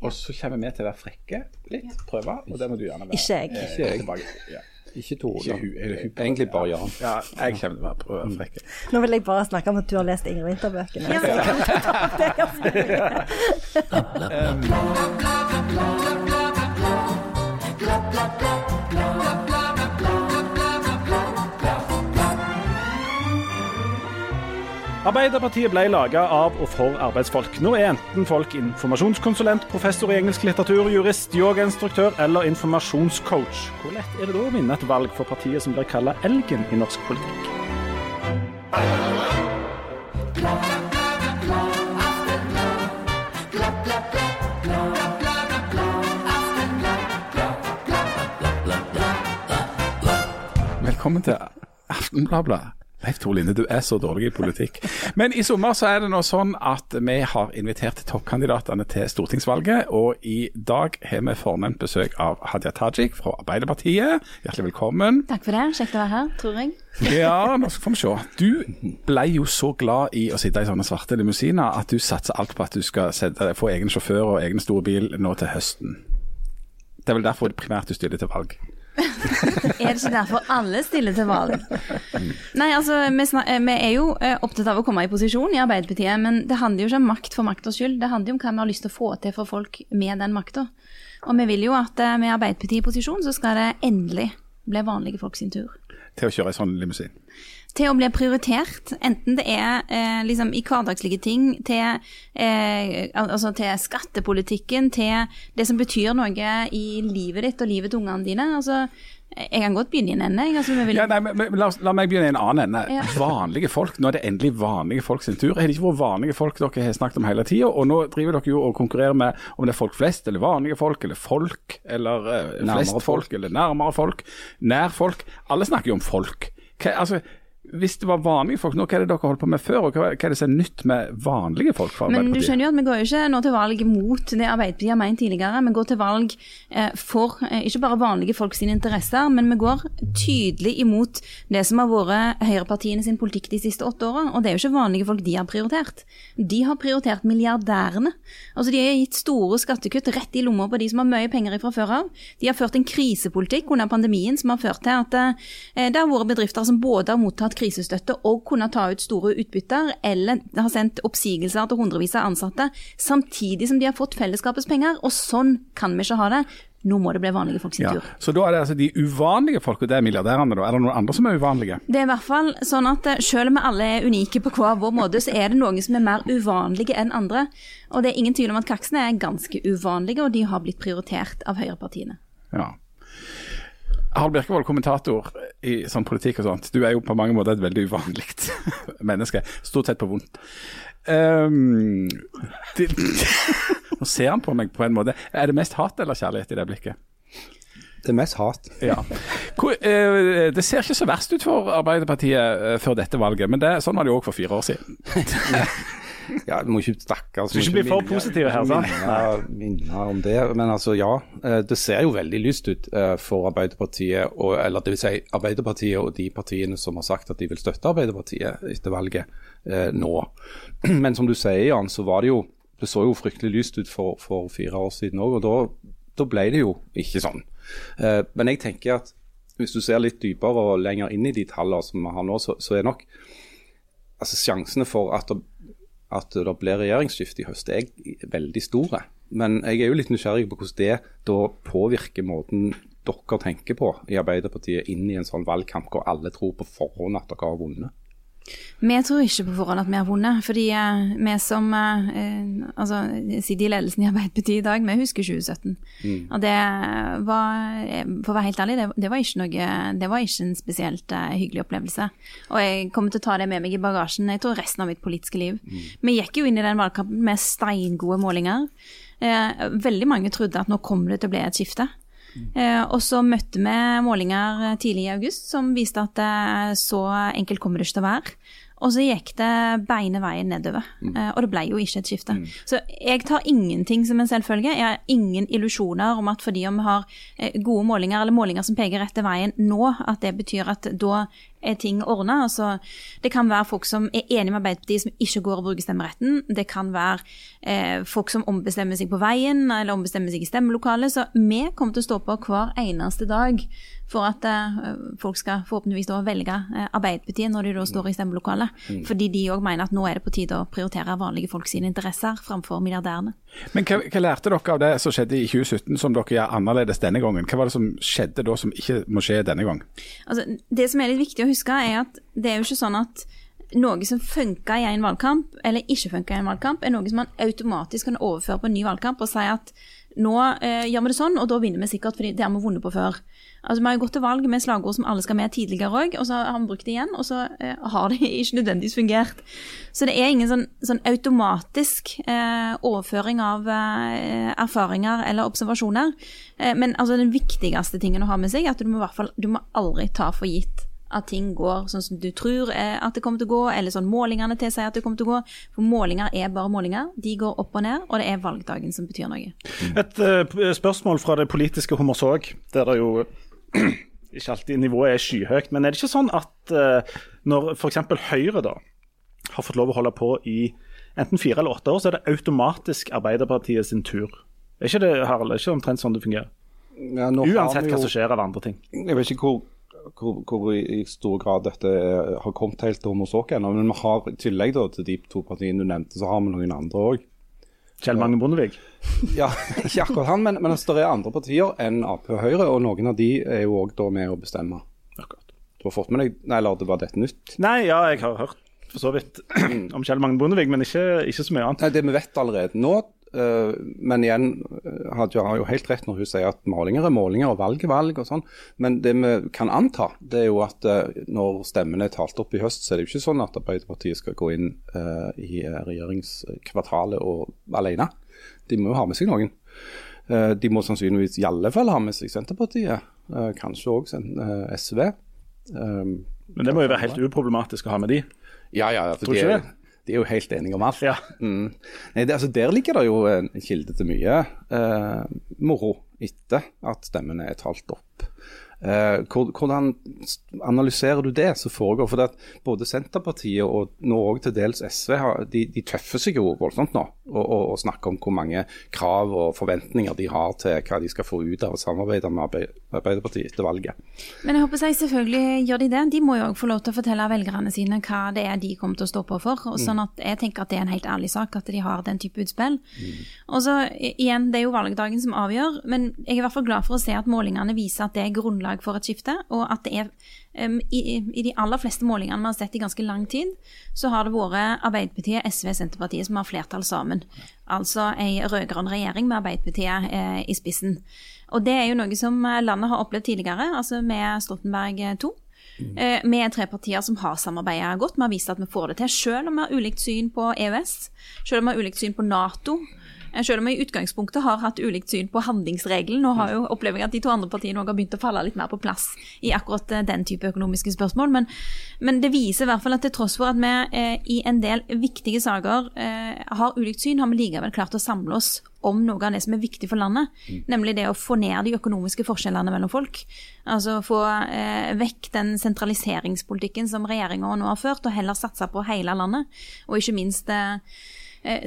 Og så kommer vi til å være frekke litt, prøve, og det må du gjerne være. Ikke jeg. Eh, Ikke jeg. tilbake. Ja. Ikke Tore. Hun. Egentlig bare Jan. Ja, jeg kommer til å være prøve frekke. Nå vil jeg bare snakke om at du har lest Ingrid Winther-bøkene. så jeg kan Arbeiderpartiet ble laga av og for arbeidsfolk. Nå er enten folk informasjonskonsulent, professor i engelsk litteratur, jurist, yogainstruktør eller informasjonscoach. Hvor lett er det da å vinne et valg for partiet som blir kalla elgen i norsk politikk? Velkommen til Aftenbladet. Leif Tor Linde, du er så dårlig i politikk. Men i sommer så er det nå sånn at vi har invitert toppkandidatene til stortingsvalget. Og i dag har vi fornemt besøk av Hadia Tajik fra Arbeiderpartiet. Hjertelig velkommen. Takk for det. Kjekt å være her, tror jeg. Ja, nå skal vi se. Du ble jo så glad i å sitte i sånne svarte limousiner at du satser alt på at du skal sette, få egen sjåfør og egen store bil nå til høsten. Det er vel derfor primært du stiller til valg. Er det ikke derfor alle stiller til valg? Nei, altså, vi, eh, vi er jo eh, opptatt av å komme i posisjon i Arbeiderpartiet, men det handler jo ikke om makt for maktas skyld. Det handler jo om hva vi har lyst til å få til for folk med den makta. Og vi vil jo at eh, med Arbeiderpartiet i posisjon, så skal det endelig bli vanlige folk sin tur. Til å kjøre i sånn limousin. Til å bli prioritert, enten det er eh, liksom i hverdagslige ting, til, eh, altså til skattepolitikken, til det som betyr noe i livet ditt og livet til ungene dine. Altså, jeg kan godt begynne i en ende. Altså, vil, Ja, nei, men, men, la, la meg begynne i en annen ende. Ja. Vanlige folk. Nå er det endelig vanlige folk sin tur. Har det ikke vært vanlige folk dere har snakket om hele tida? Og nå driver dere jo og konkurrerer med om det er folk flest, eller vanlige folk, eller folk, eller eh, flest folk, folk, eller nærmere folk, nær folk. Alle snakker jo om folk. Hva, altså, hvis det var vanlige folk nå, hva er det dere holdt på med før, og hva, er det som er nytt med vanlige folk fra men du skjønner jo at vi går jo ikke nå til valg mot det Arbeiderpartiet har ment tidligere. Vi går til valg eh, for eh, ikke bare vanlige folk sine interesser, men vi går tydelig imot det som har vært høyrepartiene sin politikk de siste åtte åra. Og det er jo ikke vanlige folk de har prioritert. De har prioritert milliardærene. Altså De har gitt store skattekutt rett i lomma på de som har mye penger fra før av. De har ført en krisepolitikk under pandemien som har ført til at eh, det har vært bedrifter som både har mottatt krisestøtte og kunne ta ut store utbytter, eller har sendt oppsigelser til hundrevis av ansatte, samtidig som de har fått fellesskapets penger. Og sånn kan vi ikke ha det. Nå må det bli vanlige folk sin Ja, tur. så da er det altså de uvanlige folk, og det er milliardærene, da. Er det noen andre som er uvanlige? Det er i hvert fall sånn at eh, selv om vi alle er unike på hver vår måte, så er det noen som er mer uvanlige enn andre. Og det er ingen tvil om at kaksene er ganske uvanlige, og de har blitt prioritert av høyrepartiene. Ja. Harald Birkevold, kommentator i sånn politikk og sånt. Du er jo på mange måter et veldig uvanlig menneske. Stort sett på vondt. Um, de, nå ser han på meg på en måte. Er det mest hat eller kjærlighet i det blikket? Det er mest hat. Ja. Hvor, eh, det ser ikke så verst ut for Arbeiderpartiet eh, før dette valget, men det, sånn var det jo òg for fire år siden. Ja, Du må ikke snakke. Du Skal ikke bli for positive her, sant? Minne, minne om det. Men altså, ja. eh, Det ser jo veldig lyst ut eh, for Arbeiderpartiet, og, eller det vil si Arbeiderpartiet og de partiene som har sagt at de vil støtte Arbeiderpartiet etter valget eh, nå. Men som du sier, Jan, så var det jo Det så jo fryktelig lyst ut for, for fire år siden òg, og da, da ble det jo ikke sånn. Eh, Men jeg tenker at hvis du ser litt dypere og lenger inn i de tallene som vi har nå, så, så er nok altså sjansene for at at det blir regjeringsskifte i høst, er veldig store. Men jeg er jo litt nysgjerrig på hvordan det da påvirker måten dere tenker på i Arbeiderpartiet inn i en sånn valgkamp hvor alle tror på forhånd at dere har vunnet. Vi tror ikke på forhånd at vi har vunnet, fordi eh, vi som eh, altså, sitter i ledelsen i Arbeiderpartiet i dag, vi husker 2017. Og det var, eh, for å være helt ærlig, det, det, var ikke noe, det var ikke en spesielt eh, hyggelig opplevelse. Og jeg kommer til å ta det med meg i bagasjen jeg tror resten av mitt politiske liv. Vi gikk jo inn i den valgkampen med steingode målinger. Eh, veldig mange trodde at nå kommer det til å bli et skifte. Eh, og så møtte vi målinger eh, tidlig i august som viste at så enkelt kommer det ikke til å være. Og så gikk det beine veien nedover, Mm. og det ble jo ikke et skifte. Så jeg tar ingenting som en selvfølge. Jeg har ingen illusjoner om at fordi om vi har eh, gode målinger, eller målinger som peker til veien nå, at det betyr at da er ting ordna. Altså, det kan være folk som er enige med Arbeiderpartiet, som ikke går og bruker stemmeretten. Det kan være eh, folk som ombestemmer seg på veien, eller ombestemmer seg i stemmelokalet. Så vi kommer til å stå på hver eneste dag for at eh, folk skal forhåpentligvis da velge eh, Arbeiderpartiet når de da står i stemmelokalet. Mm. Fordi de òg mener at nå er det på tide å prioritere vanlige folk sine interesser framfor milliardærene. Men hva, hva, lærte dere av det som skjedde i 2017 som dere gjør annerledes denne gangen? Hva var det som skjedde da som ikke må skje denne gang? Altså, det som er litt viktig å huske, er at det er jo ikke sånn at noe som funka i en valgkamp, eller ikke funka i en valgkamp, er noe som man automatisk kan overføre på en ny valgkamp og si at nå eh, gjør vi det sånn, og da vinner vi sikkert, fordi det har vi vunnet på før. Altså, Vi har jo gått til valg med slagord som alle skal med tidligere òg, og så har vi brukt det igjen, og så eh, har det ikke nødvendigvis fungert. Så det er ingen sånn, sånn automatisk eh, overføring av eh, erfaringer eller observasjoner. Eh, men altså, den viktigste tingen å ha med seg, er at du må, hvert fall, du må aldri ta for gitt at ting går sånn som du tror at det kommer til å gå, eller sånn målingene tilsier at det kommer til å gå. For målinger er bare målinger. De går opp og ned, og det er valgdagen som betyr noe. Et uh, spørsmål fra det politiske Hummersåk, der det jo ikke alltid nivået er skyhøyt. Men er det ikke sånn at uh, når f.eks. Høyre da har fått lov å holde på i enten fire eller åtte år, så er det automatisk Arbeiderpartiet sin tur? Er ikke det Harald, er ikke omtrent sånn det fungerer? Ja, Uansett hva som skjer av andre ting. Jeg vet ikke hvor hvor, hvor, i stor grad dette har kommet helt til hos oss ennå. Men vi har i tillegg da, til de to partiene du nevnte, så har vi noen andre òg. Kjell Magne Bondevik? ja, ikke akkurat han, men, men altså, det er andre partier enn Ap og Høyre, og noen av de er jo òg med å bestemme. Akkurat. Du har fått med deg Nei, eller det var dette nytt? Nei, ja, jeg har hørt for så vidt om Kjell Magne Bondevik, men ikke, ikke så mye annet. Nei, Det vi vet allerede nå, men igjen, eh, Hadia har jo helt rett når hun sier at målinger er målinger og valg er valg. og sånn. Men det vi kan anta, det er jo at eh, når stemmene er talt opp i høst, så er det jo ikke sånn at Arbeiderpartiet skal gå inn i regjeringskvartalet og alene. De må jo ha med seg noen. De må sannsynligvis i alle fall ha med seg Senterpartiet, kanskje òg SV. Men det må jo være helt uproblematisk å ha med de? Ja, ja. For Tror ikke det? De er jo helt enige om alt. Ja. Mm. Nei, det, altså, der ligger det jo en kilde til mye eh, moro etter at stemmene er talt opp. Eh, hvordan analyserer du det som foregår? For både Senterpartiet og nå òg til dels SV har, de, de, tøffer seg jo voldsomt nå og, og, og, snakker om hvor mange krav og forventninger de har til hva de skal få ut av å samarbeide med Arbeiderpartiet etter valget. Men jeg håper jeg selvfølgelig gjør de det. De må jo òg få lov til å fortelle velgerne sine hva det er de kommer til å stå på for. og sånn at Jeg tenker at det er en helt ærlig sak at de har den type utspill. Mm. Og så igjen, Det er jo valgdagen som avgjør, men jeg er i hvert fall glad for å se at målingene viser at det er grunnlag grunnlag for et skifte, og at det er um, i, i, de aller fleste målingene vi har sett i ganske lang tid, så har det vært Arbeiderpartiet, SV, Senterpartiet som har flertall sammen. Altså ei rød-grønn regjering med Arbeiderpartiet eh, i spissen. Og det er jo noe som landet har opplevd tidligere, altså med Stoltenberg II. Mm. Vi er tre partier som har samarbeidet godt. Vi har vist at vi får det til, selv om vi har ulikt syn på EØS, selv om vi har ulikt syn på Nato, selv om vi i utgangspunktet har hatt ulikt syn på handlingsregelen, og har jo opplever jeg at de to andre partiene har begynt å falle litt mer på plass i akkurat eh, den type økonomiske spørsmål. Men, men det viser i hvert fall at til tross for at vi eh, i en del viktige saker eh, har ulikt syn, har vi likevel klart å samle oss om noe av det som er viktig for landet, mm. nemlig det å få ned de økonomiske forskjellene mellom folk. Altså få eh, vekk den sentraliseringspolitikken som regjeringa nå har ført, og heller satse på hele landet. Og ikke minst Eh,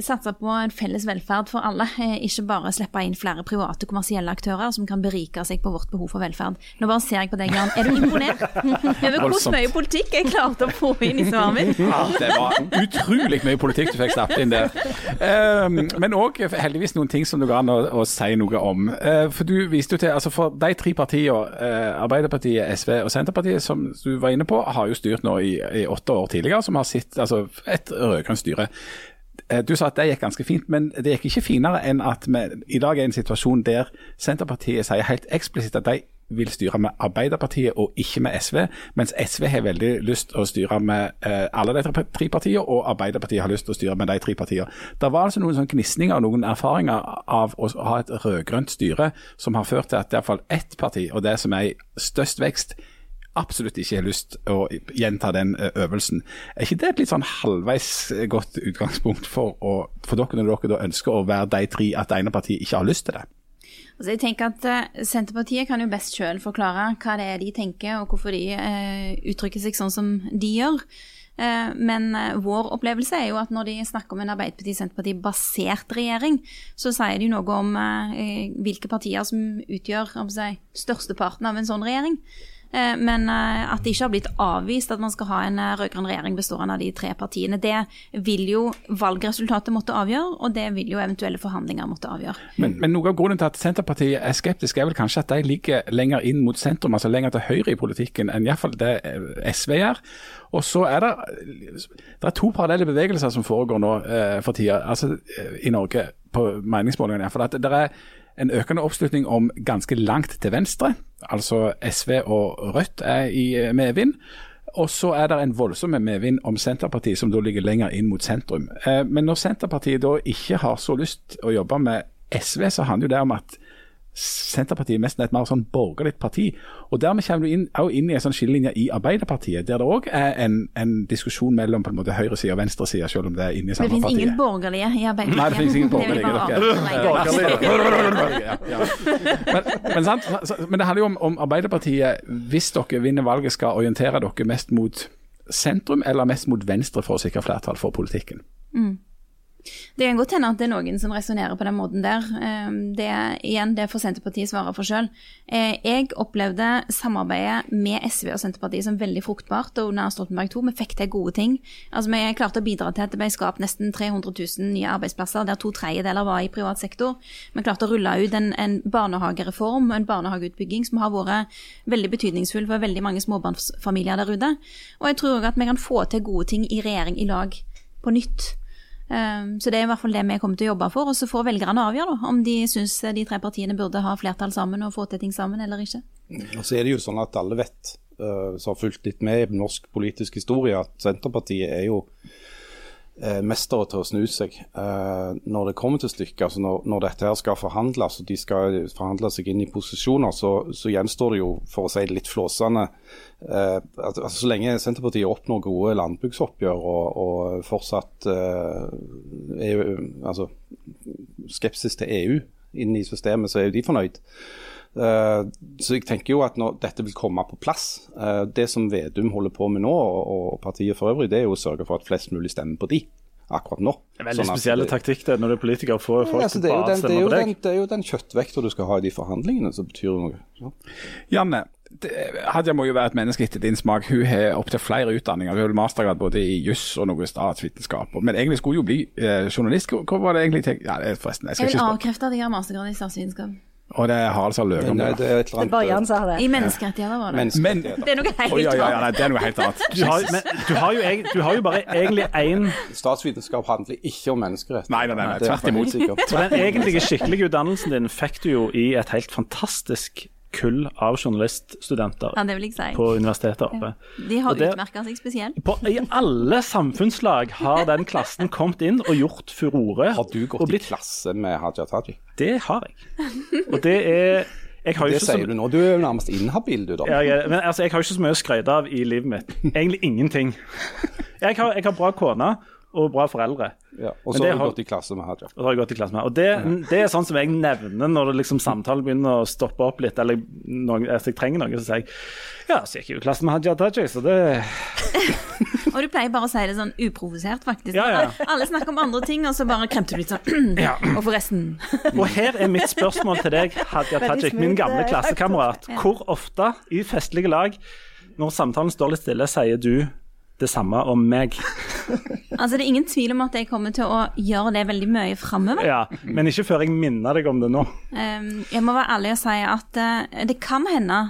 satse på en felles velferd for alle, eh, ikke bare slippe inn flere private kommersielle aktører som kan berike seg på vårt behov for velferd. Nå bare ser jeg på deg, Jan. Er du imponert over hvor mye politikk jeg klarte å få inn i svaret mitt? Ja, det var utrolig mye politikk du fikk snappet inn der. Um, men òg heldigvis noen ting som det går an å, å si noe om. Uh, for du viste jo til, altså for de tre partiene, Arbeiderpartiet, SV og Senterpartiet, som du var inne på, har jo styrt nå i, i åtte år tidligere, som har sitt, altså et rød-grønt styre. Eh, du sa at det gikk ganske fint, men det gikk ikke finere enn at vi i dag er i en situasjon der Senterpartiet sier helt eksplisitt at de vil styre med Arbeiderpartiet og ikke med SV, mens SV har veldig lyst til å styre med eh, alle de tre partiene, og Arbeiderpartiet har lyst til å styre med de tre partiene. Det var altså noen sånn gnisninger og noen erfaringer av å ha et rød-grønt styre som har ført til at iallfall ett parti, og det som er i størst vekst, absolutt ikke har lyst å gjenta den eh, øvelsen. Er ikke det et litt sånn halvveis eh, godt utgangspunkt for, å, for dere når dere da ønsker å være de tre, at det ene partiet ikke har lyst til det? Altså jeg tenker at eh, Senterpartiet kan jo best sjøl forklare hva det er de tenker, og hvorfor de eh, uttrykker seg sånn som de gjør. Men vår opplevelse er jo at når de snakker om en Arbeiderparti-Senterparti-basert regjering, så sier de noe om hvilke partier som utgjør om si, størsteparten av en sånn regjering. Eh, Men eh, at det ikke har blitt avvist at man skal ha en eh, rød-grønn regjering bestående av de tre partiene, det vil jo valgresultatet måtte avgjøre, og det vil jo eventuelle forhandlinger måtte avgjøre. Men, men noe av grunnen til at Senterpartiet er skeptisk, er vel kanskje at de ligger lenger inn mot sentrum, altså lenger til høyre i politikken enn iallfall det SV gjør. Og så er det, det er to parallelle bevegelser som foregår nå eh, for tida, altså i Norge, på meningsmålingene For det er en økende oppslutning om ganske langt til venstre, altså SV og Rødt er i eh, medvind. Og så er det en voldsom medvind om Senterpartiet, som da ligger lenger inn mot sentrum. Eh, Men når Senterpartiet da ikke har så lyst å jobbe med SV, så handler det om at Senterpartiet nesten er et mer sånn borgerlig parti. Og Dermed kommer du inn, inn i en sånn skillelinje i Arbeiderpartiet, der det òg er en, en diskusjon mellom på en måte høyresida og venstresida, selv om det er inne Det samme finnes ingen borgerlige i Arbeiderpartiet. Nei, det finnes ingen Det borgerlige. dere. Men, men, sant? Men det handler jo om, om Arbeiderpartiet, hvis dere vinner valget, skal orientere dere mest mot sentrum eller mest mot venstre for å sikre flertall for politikken. Det kan godt hende at det er noen som resonnerer på den måten der. Eh, Det igjen, det får Senterpartiet svare for sjøl. Jeg opplevde samarbeidet med SV og Senterpartiet som veldig fruktbart og under Stoltenberg II. Vi fikk til gode ting. Altså, Vi klarte å bidra til at det ble skapt nesten 300 000 nye arbeidsplasser, der to tredjedeler var i privat sektor. Vi klarte å rulle ut en, en barnehagereform og en barnehageutbygging som har vært veldig betydningsfull for veldig mange småbarnsfamilier der ute. Og jeg tror òg at vi kan få til gode ting i regjering i lag på nytt. Um, Så det er i hvert fall det vi kommer til å jobbe for. Og så får velgerne avgjøre da, om de syns de tre partiene burde ha flertall sammen og få til ting sammen eller ikke. Og så er det jo sånn at alle vet, eh, som har fulgt litt med i norsk politisk historie, at Senterpartiet er jo eh, mestere til å snu seg eh, når det kommer til stykket. Altså når, når dette her skal forhandles, og de skal forhandle seg inn i posisjoner, så, så gjenstår det jo, for å si det litt flåsende, eh, altså så lenge Senterpartiet oppnår gode landbruksoppgjør og, og fortsatt eh, EU, altså, skepsis til EU inn i systemet, så er jo de fornøyd. Eh, så jeg tenker jo at når dette vil komme på plass eh, Det som Vedum holder på med nå, og, partiet for øvrig, det er jo å sørge for at flest mulig stemmer på de akkurat nå. Er veldig Sånn spesiell taktikk det, når du er politiker og får Ja, altså, til bare den, er stemme på deg. den, det er jo den kjøttvekta du skal ha i de forhandlingene som betyr noe. Ja. Janne, det, Hadia må jo være et menneske etter din smak. Hun har opptil flere utdanninger. Hun har mastergrad både i juss og noe statsvitenskap. Men egentlig skulle hun jo bli eh, journalist. Hva var det egentlig tenkt? Ja, det er forresten, jeg skal Jeg vil ikke avkrefte at jeg har mastergrad i statsvitenskap. Og det er Harald som har løyet om Nei, det. det er et eller er annet bare Jan som har det. I menneskerettigheter var det. menneskerettigheter. Men Det er noe helt annet. ja, nei, det er noe helt annet. Du har, men, du, har jo, du har jo bare egentlig én Statsvitenskap handler ikke om menneskerett. Nei, nei, nei, nei, er tvert imot. Og den egentlige skikkelige utdannelsen din fikk du jo i et helt fantastisk kull av journaliststudenter Ja, det vil jeg si. på universitetet oppe. De har utmerka seg spesielt. På, I alle samfunnslag har den klassen kommet inn og gjort furore. Har du gått gått i blitt, klasse med Haja Taji? Det har jeg. Og det er Jeg har Det ikke så sier du nå. Du er jo nærmest inhabil, du, da. Ja, jeg, men altså, jeg har ikke så mye å skryte av i livet mitt. Egentlig ingenting. Jeg har, jeg har bra kone og bra foreldre. Ja, og så har du har- gått i klasse med Hadia. Og så har jeg gått i klasse med. Og det, det er sånn som jeg nevner når det liksom samtalen begynner å stoppe opp litt, eller noen, hvis jeg trenger noe, så sier jeg ja, så gikk jeg jo i klasse med Hadia Tajik, så det Og du pleier bare å si det sånn uprovosert, faktisk. Ja, ja. Alle snakker om andre ting, og så bare kremter du litt sånn. Ja. Og forresten. Og her er mitt spørsmål til deg, Hadia Tajik, min gamle eh, klassekamerat. Hvor ofte i festlige lag, når samtalen står litt stille, sier du det samme om meg? Altså, det er ingen tvil om at jeg kommer til å gjøre det veldig mye framover. Ja, men ikke før jeg minner deg om det nå. Um, jeg må være ærlig og si at uh, det kan hende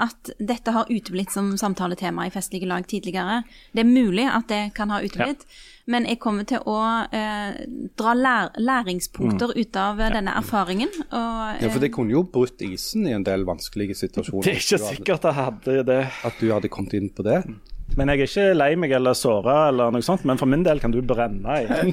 at dette har uteblitt som samtaletema i festlige lag tidligere. Det er mulig at det kan ha uteblitt, men jeg kommer til å eh, dra lær læringspunkter ut av ja. denne erfaringen. Og, Ja, for eh, det kunne jo brutt isen i en del vanskelige situasjoner. Det er ikke sikkert jeg hadde det. At du hadde kommet inn på det. Men jeg er ikke lei meg eller såra eller noe sånt, men for min del kan du brenne i.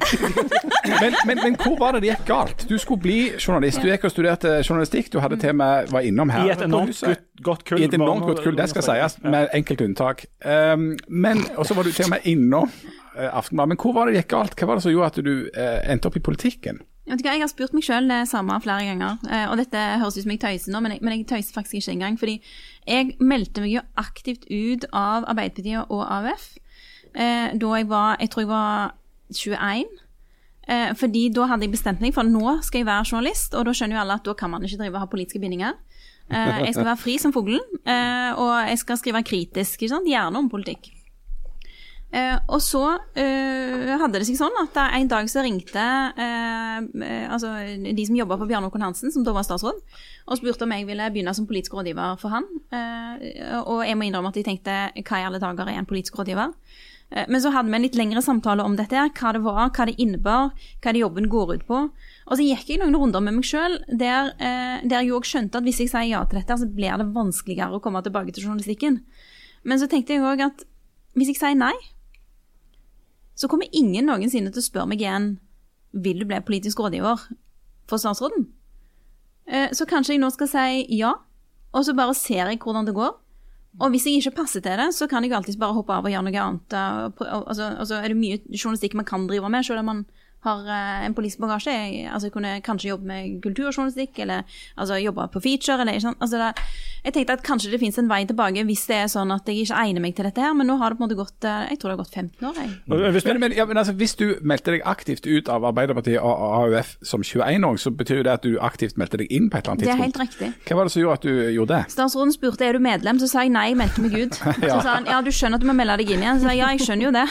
Men, men, men hvor var det det gikk galt? Du skulle bli journalist. Du gikk og studerte journalistikk. Du hadde til og var innom her. I et enormt godt, kull. I et enormt godt kull, det skal sies, med enkelte unntak. Um, men, også var du til og med innom uh, Aftenbladet. Men hvor var det det gikk galt? Hva var det som gjorde at du uh, endte opp i politikken? Jeg, jeg har spurt meg sjøl det samme flere ganger, eh, og dette høres ut som jeg tøyser nå, men jeg, men jeg tøyser faktisk ikke engang. Fordi jeg meldte meg jo aktivt ut av Arbeiderpartiet og AUF eh, da jeg var Jeg tror jeg var 21. Eh, fordi da hadde jeg bestemt meg for nå skal jeg være journalist, og da skjønner jo alle at da kan man ikke drive og ha politiske bindinger. Eh, jeg skal være fri som fuglen, eh, og jeg skal skrive kritisk, gjerne om politikk. Eh, og så eh, hadde det seg sånn at en dag så ringte eh, eh, altså de som jobba på Bjarne Håkon Hansen, som da var statsråd, og spurte om jeg ville begynne som politisk rådgiver for han. Eh, og jeg må innrømme at jeg tenkte hva i alle dager er en politisk rådgiver? Eh, Men så hadde vi en litt lengre samtale om dette, hva det var, hva det innebar, hva det jobben går ut på. Og så gikk jeg noen runder med meg sjøl der, der jeg òg skjønte at hvis jeg sier ja til dette, så blir det vanskeligere å komme tilbake til journalistikken. Men så tenkte jeg òg at hvis jeg sier nei, så kommer ingen noensinne til å spørre meg igjen vil du bli politisk rådgiver for statsråden. Eh, Så kanskje jeg nå skal si ja, og så bare ser jeg hvordan det går. Og hvis jeg ikke passer til det, så kan jeg alltids bare hoppe av og gjøre noe annet. Altså, altså er det mye journalistikk man kan drive med, selv om man har eh, en politisk bagasje. Jeg, altså, jeg kunne kanskje jobbe med kulturjournalistikk, eller altså, jobbe på feature. Eller, ikke sant? altså, det, jeg tenkte at kanskje det finnes en vei tilbake hvis det er sånn at jeg ikke egner meg til dette her, men nå har det på en måte gått eh, jeg tror det har gått 15 år. Jeg. Hvis Men, men, ja, men altså, hvis du meldte deg aktivt ut av Arbeiderpartiet og AUF som 21-åring, så betyr jo det at du aktivt meldte deg inn på et eller annet Det er helt riktig. Hva var det som gjorde at du gjorde det? Statsråden spurte er du medlem, så sa jeg nei, jeg meldte meg ut. Så sa han ja, du skjønner at du må melde deg inn igjen. Så sa jeg ja, jeg skjønner jo det.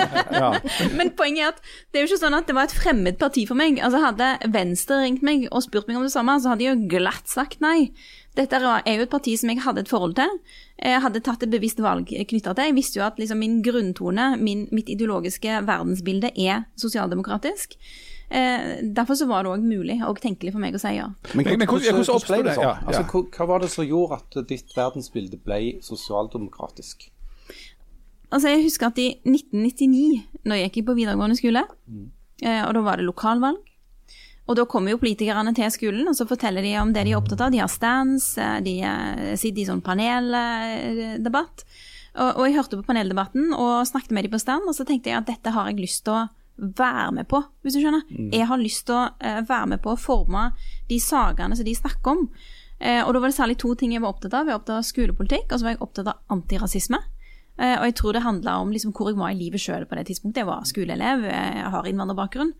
Men poenget er at det er jo ikke sånn at det var et fremmed parti for meg. Altså Hadde Venstre ringt meg og spurt meg om det samme, så hadde jeg jo glatt sagt nei. Dette er jo et parti som jeg hadde et forhold til. Jeg hadde tatt et bevisst valg knytta til. Jeg visste jo at liksom min grunntone, min, mitt ideologiske verdensbilde, er sosialdemokratisk. Eh, derfor så var det òg mulig og tenkelig for meg å si ja. Men- men hvordan- hvordan oppstod det? Ja, Ja, Altså, hva, hva var det som gjorde at ditt verdensbilde ble sosialdemokratisk? Altså, jeg husker at i 1999, når jeg gikk på videregående skole, eh, og da var det lokalvalg, og da kommer jo politikerne til skolen, og så forteller de om det de er opptatt av. De har stands, eh, de eh, sitter i sånn paneldebatt. Og, og jeg hørte på paneldebatten og snakket med de på stand, og så tenkte jeg at dette har jeg lyst til å være med på, hvis du skjønner. Jeg har lyst til å eh, være med på å forme de sakene som de snakker om. Eh, og da var det særlig to ting jeg var opptatt av. Jeg var opptatt av skolepolitikk, og så var jeg opptatt av antirasisme. Eh, og jeg tror det handla om liksom hvor jeg var i livet sjøl på det tidspunktet. Jeg var skoleelev, eh, jeg har innvandrerbakgrunn.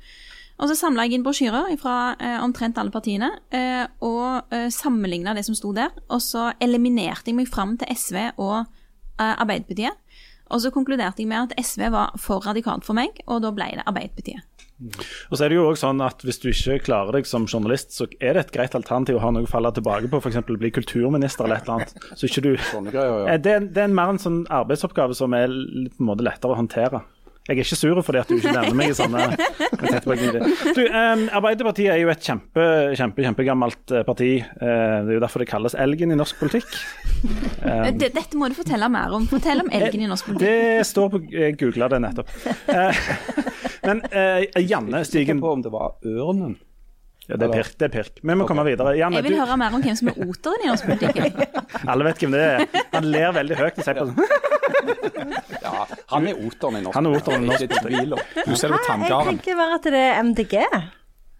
Og så samla jeg inn brosjyrer fra eh, omtrent alle partiene, og eh, sammenligna det som sto der. Og så eliminerte jeg meg fram til SV og Arbeiderpartiet. Og så konkluderte jeg med at SV var for radikalt for meg, og da ble det Arbeiderpartiet. Og så er det jo også sånn at Hvis du ikke klarer deg som journalist, så er det et greit alternativ å ha noe å falle tilbake på, f.eks. bli kulturminister eller et eller annet. Så ikke du. Eh, det, er- det er mer en sånn arbeidsoppgave som er på en måte lettere å håndtere. Jeg er ikke sur fordi at du ikke nevner meg i sånne. Du, eh, Arbeiderpartiet er jo et kjempe, kjempe, kjempegammelt eh, parti. Eh, det er jo derfor det kalles elgen i norsk politikk. Eh, Dette må du fortelle mer om. Fortell om elgen i norsk politikk. Det står på Jeg googla det nettopp. Eh, men eh, Janne Sikker Stigen på om det var ørnen. Ja, Det er pirk. det er pirk. Vi må komme videre. Janne, Jeg vil du, høre mer om hvem som er oteren i norsk politikk. alle vet hvem det er. Han ler veldig høyt. og sier på sånn. Ja, han er oteren i norsk. politikk. Han er oteren i norsk politikk. Du ser det på Jeg tenker bare at det er MDG.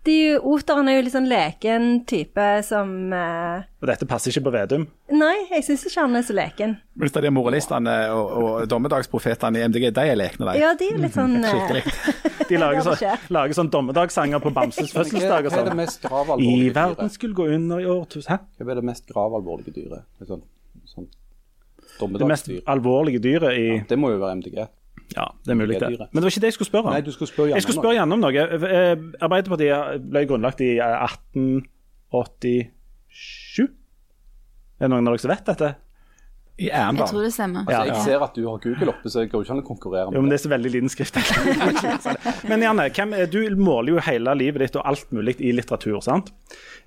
De Oteren er jo litt sånn leken type som eh, Og dette passer ikke på Vedum. Nei, jeg syns ikke han er så leken. Hvis det er de moralistene og, og dommedagsprofetene i MDG, de er lekne, de. Ja, de er litt sånn eh, Skikkelig. De lager, så, lager sånn dommedagssanger på Bamses fødselsdag og hva er det sånn. dyret? I verden skulle gå under i årtusen Hæ? Hva er det mest gravalvorlige dyret? Et Sånn, sånn Det mest alvorlige dyret i ja, Det må jo være MDG. Ja, det er mulig, det. Men det var ikke det jeg skulle spørre om. Nei, du skulle spørre Jeg skulle spørre Janne om noe. Eh, Arbeiderpartiet ble grunnlagt i eh, 1887. Er det noen av dere som vet dette? I Jeg tror det stemmer. Altså, Ja. jeg ser at du har Google oppe, så jeg går ikke an å konkurrere Jo, men det er så veldig liten skrift. men Janne, hvem, er- du måler jo hele livet ditt og alt mulig i litteratur, sant?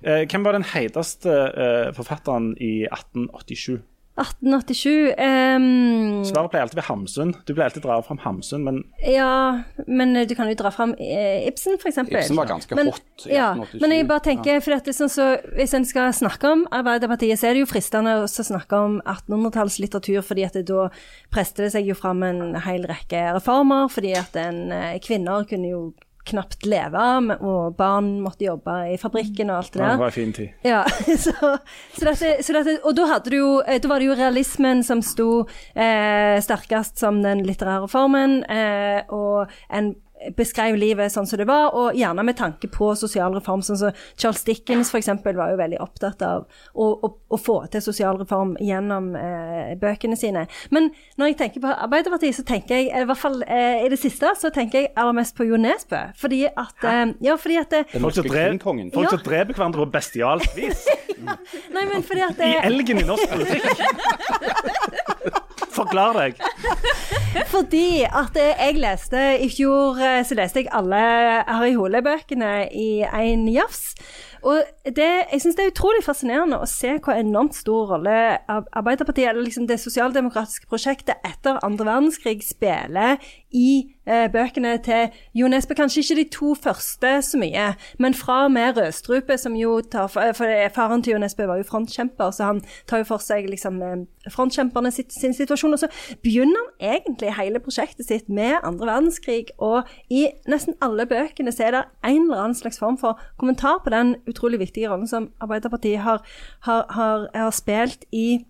Eh, Hvem var den heiteste eh, forfatteren i 1887? 1887 um, Svaret pleier alltid å være Hamsun. Du pleier alltid å dra fram Hamsun, men Ja, men du kan jo dra fram eh, Ibsen, for eksempel. Ibsen var ganske men, hot i Ja, 1887. men jeg bare tenker, for dette sånn så, hvis en skal snakke om Arbeiderpartiet, så er det jo fristende å snakke om 1800-tallslitteratur, fordi at det, da preste det seg jo fram en hel rekke reformer, fordi at en, eh, kvinner kunne jo knapt leve, og barn måtte jobbe i fabrikken og alt det Ja, der. det var en fin tid. Ja, så, så dette, så dette, og da, jo, eh, da var det jo realismen som sto eh, sterkest som den litterære formen, eh, og en beskrev livet sånn som det var, og gjerne med tanke på sosial reform. Sånn som Charles Dickens for eksempel var jo veldig opptatt av å, å, å få til sosial reform gjennom eh, bøkene sine. Men når jeg tenker på Arbeiderpartiet, så tenker jeg, i hvert fall eh, i det siste, så tenker jeg aller mest på Jo Nesbø. Fordi at eh, Ja, fordi at det, Folk som, dreper Ja. hverandre på bestialt vis. Nei, men fordi at I elgen i norsk politikk. Forklar deg. Fordi at jeg leste i fjor eh, så leste jeg alle Harry Hole-bøkene i en jafs. Og det, jeg syns det er utrolig fascinerende å se hvor enormt stor rolle Arbeiderpartiet, eller liksom det sosialdemokratiske prosjektet etter andre verdenskrig, spiller i eh, bøkene til Jo Nesbø. Kanskje ikke de to første så mye, men fra og med Rødstrupe, som jo tar for, for Faren til Jo Nesbø var jo frontkjemper, så han tar jo for seg liksom eh, frontkjemperne sitt, sin situasjon. Og så begynner han egentlig hele prosjektet sitt med andre verdenskrig, og i nesten alle bøkene så er det en eller annen slags form for kommentar på den utrolig viktige rollen som Arbeiderpartiet har, har, har, har spilt i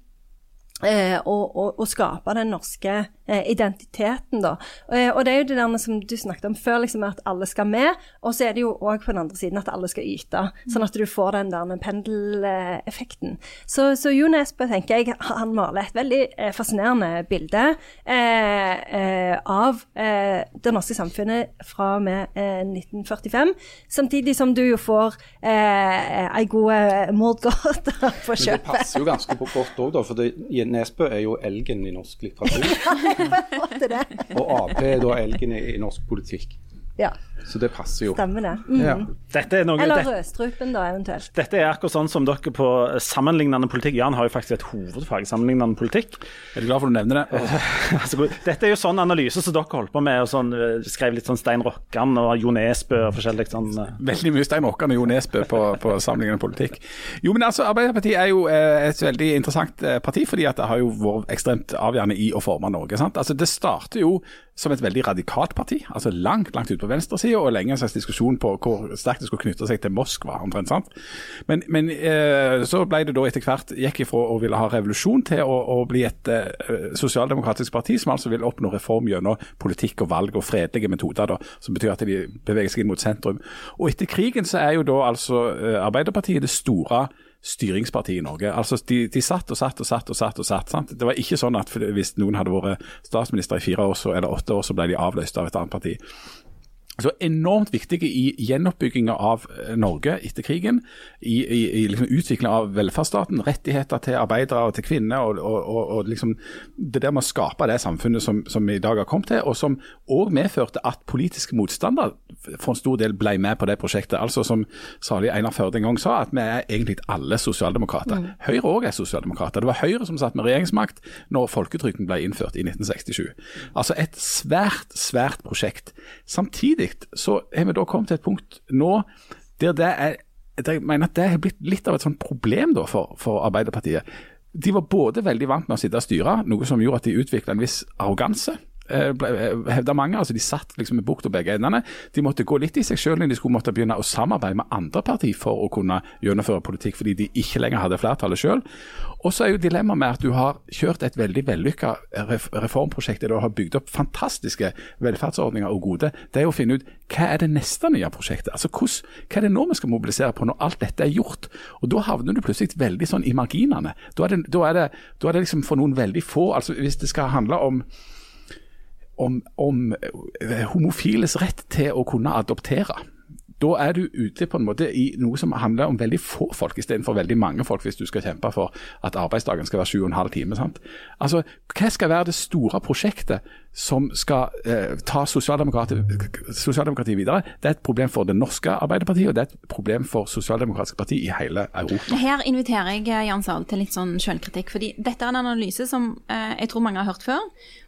eh, å, og, å skape den norske eh, identiteten, da. Eh, og det er jo det der som du snakket om før, liksom at alle skal med. Og så er det jo òg på den andre siden at alle skal yte, sånn at du får den der pendeleffekten. Så, så Jo Nesbø, tenker jeg, han maler et veldig fascinerende bilde eh, eh, av eh, det norske samfunnet fra og med eh, 1945. Samtidig som du jo får eh, ei god eh, mordgåte på Men det passer jo ganske godt òg, da. For det, Nesbø er jo elgen i norsk litteratur. Og Ap er da elgen i, i norsk politikk. Ja, Så det passer jo. stemmer det. Mm. Ja. Dette er, noe, Eller rødstrupen, da, eventuelt. dette er akkurat sånn som dere på sammenlignende politikk. Jan har jo faktisk et hovedfag i sammenlignende politikk. Er du glad for at du nevner det? Altså, dette er jo sånn analyse som dere holdt på med, og sånn, eh, skrev litt sånn Stein Rokkan og Jo Nesbø og forskjellig sånn. eh. Veldig mye Stein Rokkan og Jo Nesbø på, på sammenlignende politikk. Jo, men altså, Arbeiderpartiet er jo eh, et veldig interessant parti, fordi at det har jo vært ekstremt avgjørende i å forme Norge. sant? Altså, Det starter jo som et veldig radikalt parti, altså langt langt ut på venstresida, og lenge en slags diskusjon på hvor sterkt det skulle knytte seg til Moskva. omtrent, sant? Men, men eh, så ble det da etter hvert gikk ifra å ville ha revolusjon til å, å bli et eh, sosialdemokratisk parti som altså vil oppnå reform gjennom politikk og valg og fredelige metoder, da, som betyr at de beveger seg inn mot sentrum. Og etter krigen så er jo da altså eh, Arbeiderpartiet det store styringspartiet i Norge. Altså de, de satt og satt og satt og satt. og satt, sant? Det var ikke sånn at hvis noen hadde vært statsminister i fire år så, eller åtte år, så ble de avløst av et annet parti. Så enormt viktige i gjenoppbygginga av eh, Norge etter krigen. I, i, i liksom utvikling av velferdsstaten, rettigheter til arbeidere og til kvinner. og, og, og, og liksom Det der med å skape det samfunnet som, som vi i dag har kommet til, og som òg medførte at politiske motstandere for en stor del ble med på det prosjektet. Altså Som salig Einar Førde en gang sa, at vi er egentlig alle sosialdemokrater. Høyre òg er sosialdemokrater. Det var Høyre som satt med regjeringsmakt når folketrygden ble innført i 1967. Altså et svært, svært prosjekt. Samtidig så har vi da kommet til et punkt nå der det er jeg mener at det har blitt litt av et sånt problem da for, for Arbeiderpartiet. De var både veldig vant med å sitte og styre, noe som gjorde at de utvikla en viss arroganse. Eh, Hevda mange. altså De satt liksom med bukt og begge endene. De måtte gå litt i seg selv når de skulle måtte begynne å samarbeide med andre partier for å kunne gjennomføre politikk, fordi de ikke lenger hadde flertallet selv. Og så er jo dilemmaet med at du har kjørt et veldig vellykka reformprosjekt der du har bygd opp fantastiske velferdsordninger og gode. Det er å finne ut hva er det neste nye prosjektet. Altså Hva er det nå vi skal mobilisere på når alt dette er gjort? Og Da havner du plutselig veldig sånn i marginene. Da er det, da er det, da er det liksom for noen veldig få. altså Hvis det skal handle om om, om eh, homofiles rett til å kunne adoptere. Da er du ute på en måte i noe som handler om veldig få folk istedenfor veldig mange folk, hvis du skal kjempe for at arbeidsdagen skal være sju og en halv time. Altså, Hva skal være det store prosjektet som skal eh, ta sosialdemokrati- sosialdemokratiet videre? Det er et problem for det norske Arbeiderpartiet, og det er et problem for sosialdemokratiske parti i hele Europa. Her inviterer jeg eh, Jan Sahl til litt sånn selvkritikk. fordi dette er en analyse som eh, jeg tror mange har hørt før.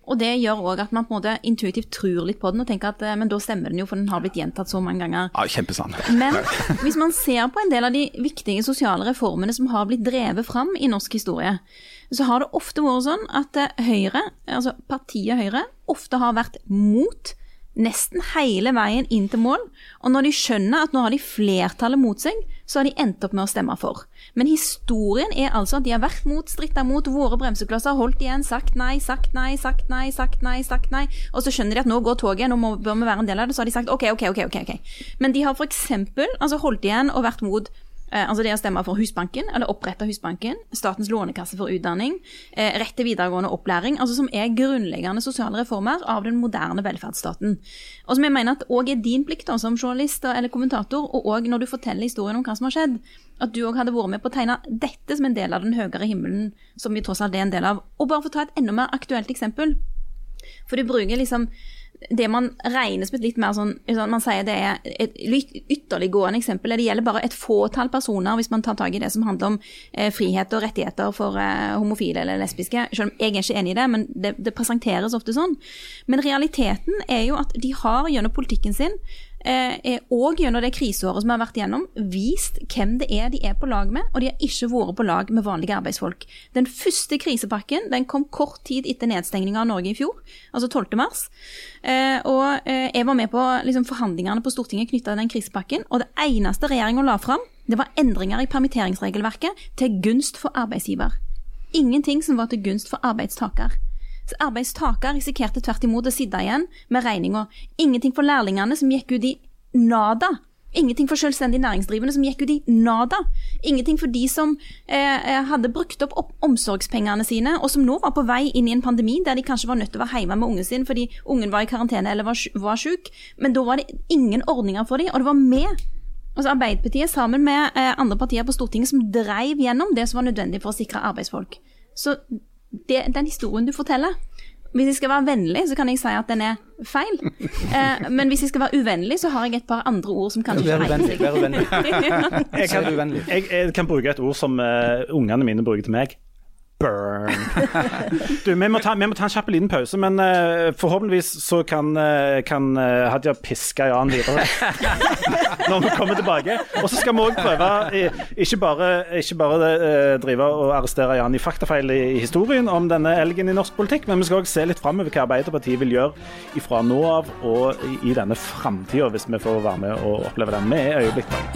Og det gjør òg at man på en måte intuitivt tror litt på den og tenker at eh, men da stemmer den jo, for den har blitt gjentatt så mange ganger. Ja, Kjempesant. Men hvis man ser på en del av de viktige sosiale reformene som har blitt drevet fram i norsk historie, så har det ofte vært sånn at eh, Høyre, altså partiet Høyre, ofte har vært mot nesten hele veien inn til mål. Og når de skjønner at nå har de flertallet mot seg, så har de endt opp med å stemme for. Men historien er altså at de har vært mot, stritta mot våre bremseklosser, holdt igjen, sagt nei, sagt nei, sagt nei, sagt nei, sagt nei. Og så skjønner de at nå går toget, nå bør vi være en del av det. Så har de sagt OK, OK, OK. ok. Men de har f.eks. Altså holdt igjen og vært mot altså det å stemme for Husbanken, eller opprette Husbanken, Statens lånekasse for utdanning, eh, rett til videregående opplæring, altså som er grunnleggende sosiale reformer av den moderne velferdsstaten. Og som jeg mener at òg er din plikt da, som journalist eller kommentator, og òg når du forteller historien om hva som har skjedd, at du òg hadde vært med på å tegne dette som en del av den høyere himmelen, som vi tross alt er en del av. Og bare for å ta et enda mer aktuelt eksempel. For du bruker liksom det man regner som et litt mer sånn Man sier det er et ytterliggående eksempel. Det gjelder bare et fåtall personer hvis man tar tak i det som handler om eh, frihet og rettigheter for eh, homofile eller lesbiske. Selv om jeg er ikke enig i det, men det, det presenteres ofte sånn. Men realiteten er jo at de har gjennom politikken sin eh, og gjennom det kriseåret som vi har vært igjennom, vist hvem det er de er på lag med, og de har ikke vært på lag med vanlige arbeidsfolk. Den første krisepakken den kom kort tid etter nedstengninga av Norge i fjor, altså 12. mars. Eh, og eh, jeg var med på liksom, forhandlingene på Stortinget knytta til den krisepakken, og det eneste regjeringa la fram, det var endringer i permitteringsregelverket til gunst for arbeidsgiver. Ingenting som var til gunst for arbeidstaker. Arbeidstaker risikerte tvert imot å sitte igjen med regninga. Ingenting for lærlingene, som gikk ut i nada. Ingenting for selvstendig næringsdrivende som gikk ut i nada. Ingenting for de som eh, eh hadde brukt opp, opp, omsorgspengene sine, og som nå var på vei inn i en pandemi der de kanskje var nødt til å være hjemme med ungen sin fordi ungen var i karantene eller var, var syk. Men da var det ingen ordninger for dem, og det var med Altså Arbeiderpartiet sammen med eh, andre partier på Stortinget som dreiv gjennom det som var nødvendig for å sikre arbeidsfolk. Så det, den historien du forteller Hvis jeg skal være vennlig, så kan jeg si at den er feil. Eh, men hvis jeg skal være uvennlig, så har jeg et par andre ord som kanskje ikke egner seg. Jeg, jeg, kan bruke et ord som uh, ungene mine bruker til meg. Burn. Du, vi, må ta, vi må ta en kjapp liten pause, men uh, forhåpentligvis så kan, uh, kan uh, Hadia piske Jan videre når vi kommer tilbake. Og så skal vi òg prøve ikke bare, ikke bare drive og arrestere Jan i faktafeil i, i, historien om denne elgen i norsk politikk, men vi skal òg se litt framover hva Arbeiderpartiet vil gjøre ifra nå av og i, i denne framtida, hvis vi får være med og oppleve den med øyeblikk bak.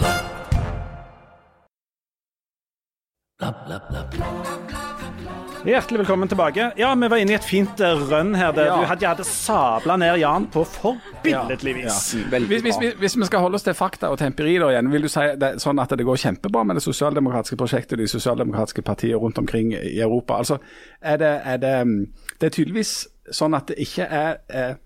Hjertelig velkommen tilbake. Ja, Vi var inne i et fint eh, rønn her. Der ja. Du hadde, hadde sabla ned Jan på forbilledlig vis. Ja, ja. Hvis, hvis, hvis, vi skal holde oss til fakta og temperi da igjen, vil du si det, sånn at det går kjempebra med det sosialdemokratiske prosjektet og de sosialdemokratiske partiene rundt omkring i Europa? Altså, er det, er det, mm, det er tydeligvis sånn at det ikke er, er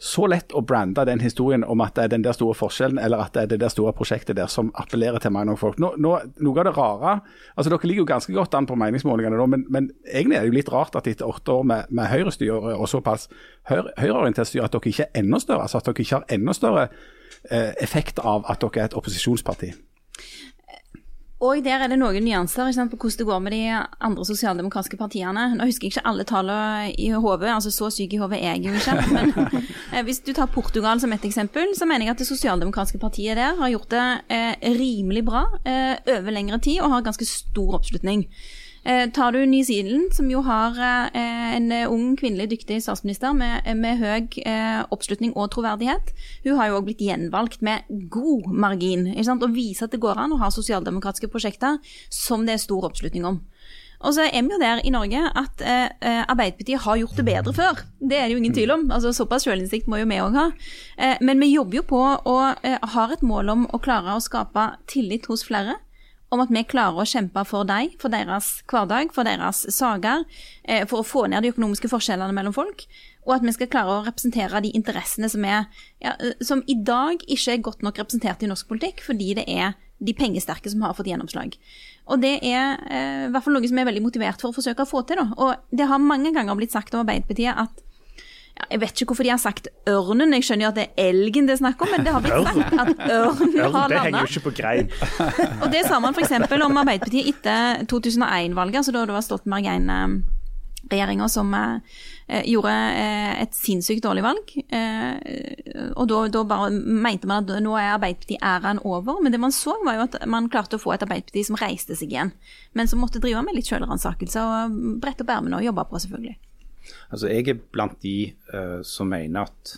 så lett å brande den historien om at det er den der store forskjellen, eller at det er det der store prosjektet der som appellerer til mange folk. Nå, nå, noe av det rare altså Dere ligger jo ganske godt an på meningsmålingene nå, men, men egentlig er det jo litt rart at etter åtte år med, med høyrestyre og såpass høyreorientert styre, at dere ikke er enda større. altså At dere ikke har enda større eh, effekt av at dere er et opposisjonsparti. Og der er det noen nyanser sant, på hvordan det går med de andre sosialdemokratiske partiene. Nå husker jeg ikke alle tallene i hodet, altså så syk i hodet er jeg jo ikke. Men eh, hvis du tar Portugal som et eksempel, så mener jeg at det sosialdemokratiske partiet der har gjort det eh, rimelig bra eh, over lengre tid og har ganske stor oppslutning. Eh, tar du New Zealand, som jo har eh, en ung, kvinnelig dyktig statsminister med, med høy eh, oppslutning og troverdighet, hun har jo òg blitt gjenvalgt med god margin. Og viser at det går an å ha sosialdemokratiske prosjekter som det er stor oppslutning om. Og så er vi jo der i Norge at eh, Arbeiderpartiet har gjort det bedre før. Det er det jo ingen tvil om. Altså Såpass selvinnsikt må jo vi òg ha. Eh, men vi jobber jo på og eh, har et mål om å klare å skape tillit hos flere om at vi klarer å kjempe for dem, for deres hverdag, for deres saker, eh, for å få ned de økonomiske forskjellene mellom folk, og at vi skal klare å representere de interessene som, er, ja, som i dag ikke er godt nok representert i norsk politikk, fordi det er de pengesterke som har fått gjennomslag. Og det er eh, i hvert fall noe som er veldig motivert for å forsøke å få til. Da. Og det har mange ganger blitt sagt om Arbeiderpartiet at jeg vet ikke hvorfor de har sagt ørnen. Jeg skjønner jo at det er elgen det er snakk om, men det har blitt sagt at ørnen har landa. Det henger jo ikke på grein. og det sa man f.eks. om Arbeiderpartiet etter 2001-valget, altså da det var Stoltenberg 1-regjeringa som eh, gjorde eh, et sinnssykt dårlig valg. Eh, og da, da, bare mente man at nå er Arbeiderparti-æraen over. Men det man så, var jo at man klarte å få et Arbeiderparti som reiste seg igjen. Men som måtte drive med litt selvransakelse og brette opp ermene og jobbe på, selvfølgelig. Altså, Jeg er blant de uh, som mener at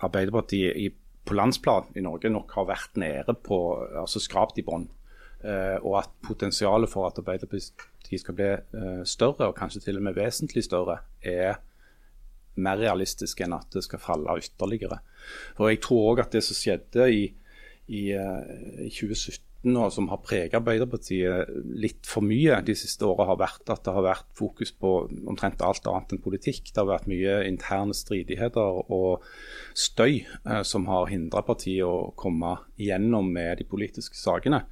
Arbeiderpartiet i, på landsplan i Norge nok har vært nede på, altså skrapt i bånn. Uh, og at potensialet for at Arbeiderpartiet skal bli uh, større, og kanskje til og med vesentlig større, er mer realistisk enn at det skal falle ytterligere. For Jeg tror òg at det som skjedde i, eh, i 2017 og som har preget Arbeiderpartiet litt for mye de siste åra, har vært at det har vært fokus på omtrent alt annet enn politikk. Det har vært mye interne stridigheter og støy eh, som har hindra partiet å komme igjennom med de politiske sakene.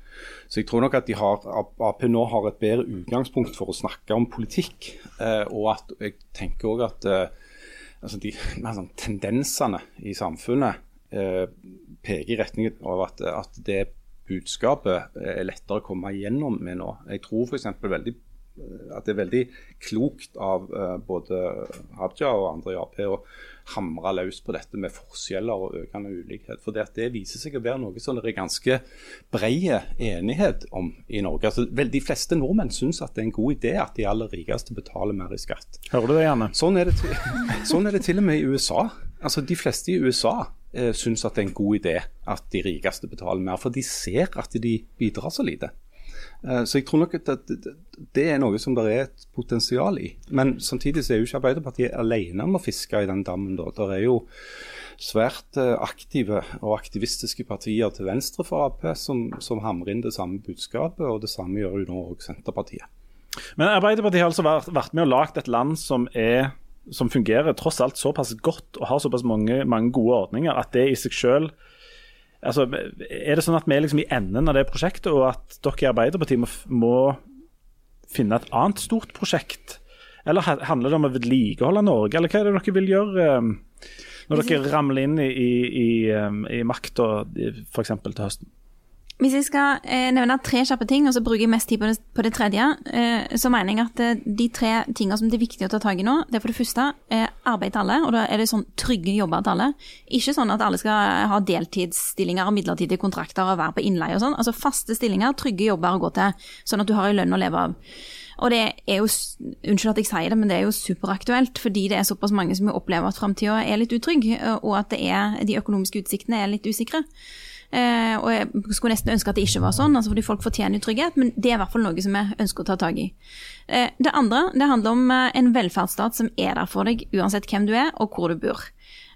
Så jeg tror nok at har, Ap nå har et bedre utgangspunkt for å snakke om politikk. Eh, og at jeg tenker òg at eh, altså de sånn, tendensene i samfunnet peker i retning av at, at det budskapet er lettere å komme igjennom med nå. Jeg tror f.eks. veldig eh, at det er veldig klokt av uh, både Haja og andre i Ap å hamre løs på dette med forskjeller og økende ulikhet. For det, det viser seg å være noe som det er ganske bred enighet om i Norge. Altså, vel, de fleste nordmenn syns at det er en god idé at de aller rikeste betaler mer i skatt. Hører du det, Janne? Sånn er det til, sånn er det til og med i USA. Altså, De fleste i USA eh, syns at det er en god idé at de rikeste betaler mer, for de ser at de bidrar så lite. Eh, så jeg tror nok at det er noe som det er et potensial i. Men samtidig så er jo ikke Arbeiderpartiet alene om å fiske i den dammen. da. Det er jo svært eh, aktive og aktivistiske partier til venstre for Ap som, som hamrer inn det samme budskapet, og det samme gjør jo nå òg Senterpartiet. Men Arbeiderpartiet har altså vært, vært med og lagd et land som er som fungerer tross alt såpass godt og har såpass mange, mange gode ordninger at det i seg selv altså, Er det sånn at vi er liksom i enden av det prosjektet, og at dere i Arbeiderpartiet må, må finne et annet stort prosjekt? Eller handler det om å vedlikeholde Norge, eller hva er det dere vil gjøre eh, når dere ramler inn i, i, i, eh, i makta f.eks. til høsten? Hvis jeg skal eh, nevne tre kjappe ting, og så bruker jeg mest tid på det, på det tredje, eh, så mener jeg at eh, de tre tingene som det er viktig å ta tak i nå, det er for det første eh, arbeid til alle. Og da er det sånn trygge jobber til alle. Ikke sånn at alle skal ha deltidsstillinger og midlertidige kontrakter og være på innleie og sånn. Altså faste stillinger, trygge jobber å gå til, sånn at du har en lønn å leve av. Og det er jo, unnskyld at jeg sier det, men det er jo superaktuelt, fordi det er såpass mange som opplever at framtida er litt utrygg, og at er, de økonomiske utsiktene er litt usikre. Eh, og jeg skulle nesten ønske at det ikke var sånn, altså fordi folk fortjener trygghet, men det er i hvert fall noe som jeg ønsker å ta tak i. Eh, det andre det handler om eh, en velferdsstat som er der for deg uansett hvem du er og hvor du bor.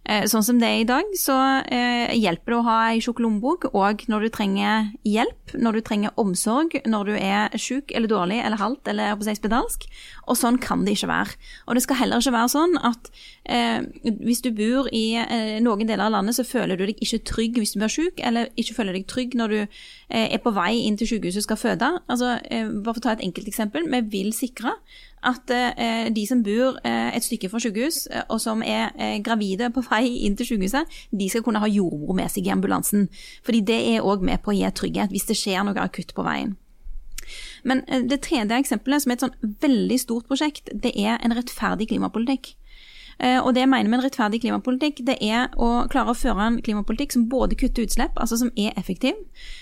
Eh, sånn som det er i dag, så eh, hjelper det å ha ei tjukk lommebok òg når du trenger hjelp, når du trenger omsorg, når du er sjuk eller dårlig eller halvt eller på seg spedalsk. Og sånn kan det ikke være. Og det skal heller ikke være sånn at eh, hvis du bor i eh, noen deler av landet, så føler du deg ikke trygg hvis du blir sjuk, eller ikke føler deg trygg når du eh, er på vei inn til sykehuset og skal føde. Altså, eh, bare for å ta et enkelt eksempel. Vi vil sikre at eh, de som bor eh, et stykke fra sykehus, eh, og som er gravide på vei inn til sykehuset, de skal kunne ha jordmor med seg i ambulansen. Fordi det er òg med på å gi trygghet hvis det skjer noe akutt på veien. Men det tredje eksempelet, som er et sånn veldig stort prosjekt, det er en rettferdig klimapolitikk. Og det jeg mener med en rettferdig klimapolitikk, det er å klare å føre en klimapolitikk som både kutter utslipp, altså som er effektiv,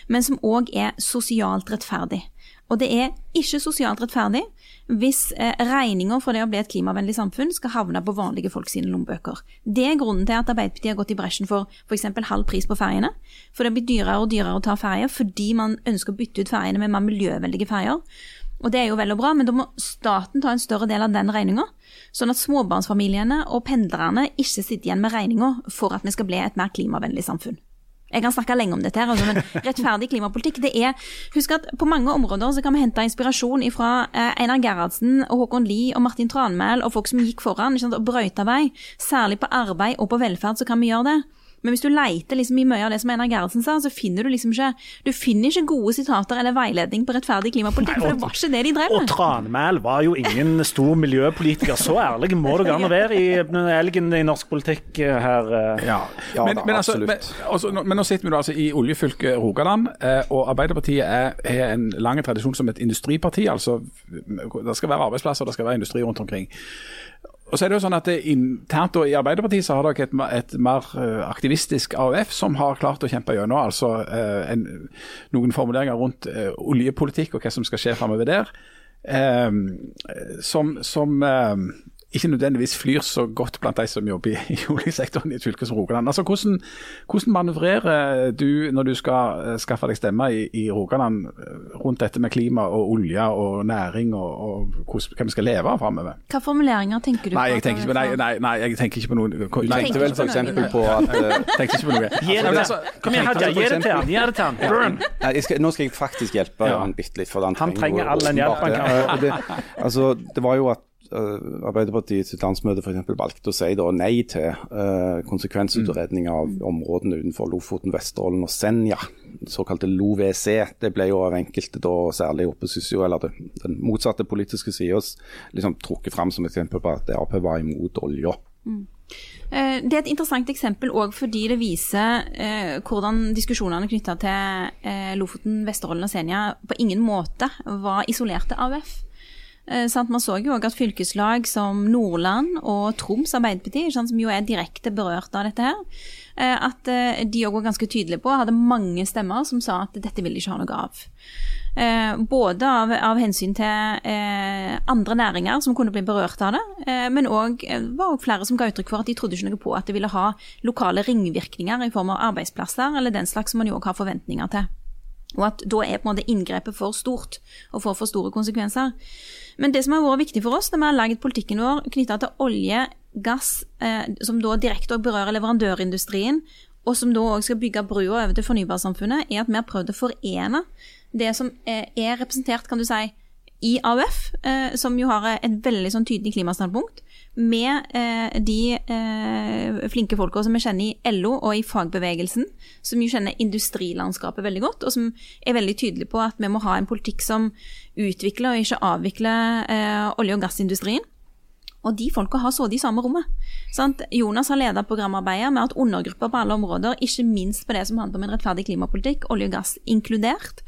men som òg er sosialt rettferdig. Og det er ikke sosialt rettferdig hvis eh, regninga for det å bli et klimavennlig samfunn skal havne på vanlige folk sine lommebøker. Det er grunnen til at Arbeiderpartiet har gått i bresjen for f.eks. halv pris på ferjene. For det blir dyrere og dyrere å ta ferjer fordi man ønsker å bytte ut ferjene med mer miljøvennlige ferjer. Og det er jo vel og bra, men da må staten ta en større del av den regninga. Sånn at småbarnsfamiliene og pendlerne ikke sitter igjen med regninga for at vi skal bli et mer klimavennlig samfunn. Jeg kan snakke lenge om dette, her, altså, men rettferdig klimapolitikk det er Husk at på mange områder så kan vi hente inspirasjon fra eh, Einar Gerhardsen og Håkon Lie og Martin Tranmæl og folk som gikk foran og brøyta vei. Særlig på arbeid og på velferd så kan vi gjøre det. Men hvis du leiter liksom i mye av det som Einar Gerhardsen sa, så finner du liksom ikke Du finner ikke gode sitater eller veiledning på rettferdig klimapolitikk, for det var ikke det de drev med. Og Tranmæl var jo ingen stor miljøpolitiker. Så ærlig må det an å være i elgen i norsk politikk her. Eh. Ja, ja men, da, men, altså, men, altså, men, nå sitter vi altså i oljefylket Rogaland, eh, og Arbeiderpartiet er, er en lang tradisjon som et industriparti. altså Det skal være arbeidsplasser, det skal være industri rundt omkring. Og så er det jo sånn at Internt i Arbeiderpartiet så har dere et, et, mer eh, aktivistisk AUF som har klart å kjempe gjennom altså, uh, en, noen formuleringer rundt uh, oljepolitikk og hva som skal skje framover der. Som, som ikke nødvendigvis flyr så godt blant de som jobber i, i oljesektoren i et fylke som Rogaland. Altså, hvordan, hvordan manøvrerer du når du skal uh, skaffe deg stemme i, i, Rogaland rundt dette med klima og olje og næring og, og hvordan, hva vi skal leve av framover? Hva formuleringer tenker du nei, på? Jeg tenker ikke, nei, nei, nei, jeg tenker ikke på noe. Du tenkte vel f.eks. på at uh, tenkte ikke på noe. Gi det Altså, til Kom igjen, Hadia. Gi det til han. Gi det til han. Burn. Nei, jeg skal, nå skal jeg faktisk hjelpe Ja. han bitte litt. For han, trenger, Han trenger all den hjelpen han kan det. Altså, det var jo at uh, Arbeiderpartiet sitt landsmøte for eksempel valgte å si nei til uh, konsekvensutredning av områdene utenfor Lofoten, Vesterålen og Senja. Såkalte LoVC. Det ble jo av enkelte, da, særlig opposisjon, eller det, den motsatte politiske sida, liksom trukket fram som eksempel på at Ap var imot olja. Eh, Det er et interessant eksempel òg fordi det viser eh, hvordan diskusjonene knytta til eh, Lofoten, Vesterålen og Senja på ingen måte var isolerte AUF. Eh, sant? Man så jo òg at fylkeslag som Nordland og Troms Arbeiderparti, som jo er direkte berørt av dette her, eh, at eh, de òg var ganske tydelige på, hadde mange stemmer som sa at dette vil de ikke ha noe av. Både av, av hensyn til andre næringer som kunne bli berørt av det, men òg var også flere som ga uttrykk for at de trodde ikke noe på at det ville ha lokale ringvirkninger i form av arbeidsplasser, eller den slags som man jo òg har forventninger til. Og at da er på en måte inngrepet for stort og får for store konsekvenser. Men det som har vært viktig for oss når vi har lagd politikken vår knytta til olje, gass, eh, som da direkte berører leverandørindustrien, og som da òg skal bygge brua over til fornybarsamfunnet, er at vi har prøvd å forene det som eh, er representert, kan du si, i AUF, eh, som jo har et veldig sånn tydelig klimastandpunkt, med eh, de eh, flinke folka som vi kjenner i LO og i fagbevegelsen, som jo kjenner industrilandskapet veldig godt, og som er veldig tydelige på at vi må ha en politikk som utvikler og ikke avvikler eh, olje- og gassindustrien. Og de folka har sittet i samme rommet. Sant? Jonas har ledet programarbeidet med at undergrupper på alle områder, ikke minst på det som handler om en rettferdig klimapolitikk, olje og gass inkludert.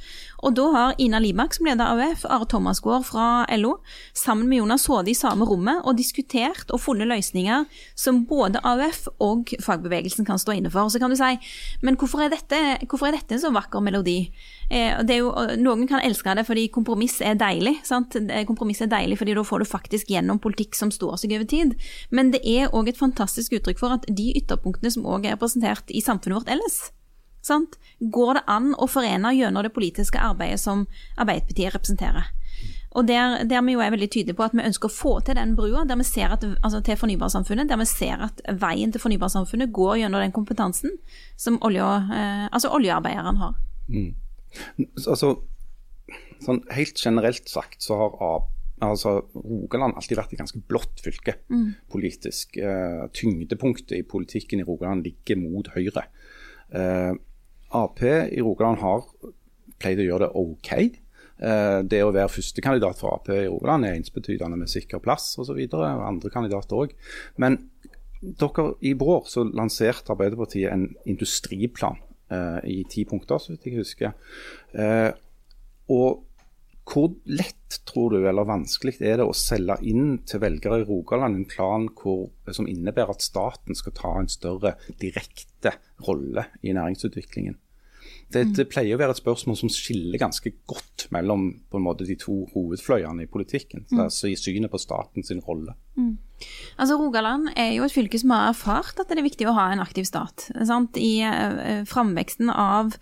Og da har Ina Libak, som leder AUF, Are Thomasgaard fra LO, sammen med Jonas Haade i samme rommet og diskutert og funnet løsninger som både AUF og fagbevegelsen kan stå inne for. Så kan du si, men hvorfor er dette, hvorfor er dette en så vakker melodi? Eh, jo, noen kan elske det fordi kompromiss er deilig. Sant? Eh, Kompromiss er deilig fordi da får du faktisk gjennom politikk som står seg over tid. Men det er òg et fantastisk uttrykk for at de ytterpunktene som òg er representert i samfunnet vårt ellers, sant? går det an å forene gjennom det politiske arbeidet som Arbeiderpartiet representerer. Og der, der vi jo er veldig tydelige på at vi ønsker å få til den brua der vi ser at, altså til fornybarsamfunnet, der vi ser at veien til fornybarsamfunnet går gjennom den kompetansen som olje, eh, altså oljearbeideren har. Altså, sånn helt generelt sagt så har altså, Rogaland alltid vært et ganske blått fylke politisk. Eh, tyngdepunktet i politikken i Rogaland ligger mot Høyre. Eh, Ap i Rogaland har pleid å gjøre det OK. Eh, det å være førstekandidat for Ap i Rogaland er ensbetydende med sikker plass osv. Andre kandidater òg. Men dere, i vår så lanserte Arbeiderpartiet en industriplan eh, i ti punkter, så vidt jeg husker. Eh, og hvor lett tror du, eller vanskelig er det å selge inn til velgere i Rogaland en plan hvor, som innebærer at staten skal ta en større direkte rolle i næringsutviklingen? Det, det pleier å være et spørsmål som skiller ganske godt mellom på en måte de to hovedfløyene i politikken. Altså i synet på statens rolle. Altså Rogaland er jo et fylke som har erfart at det er viktig å ha en aktiv stat. Sant? I eh, framveksten av,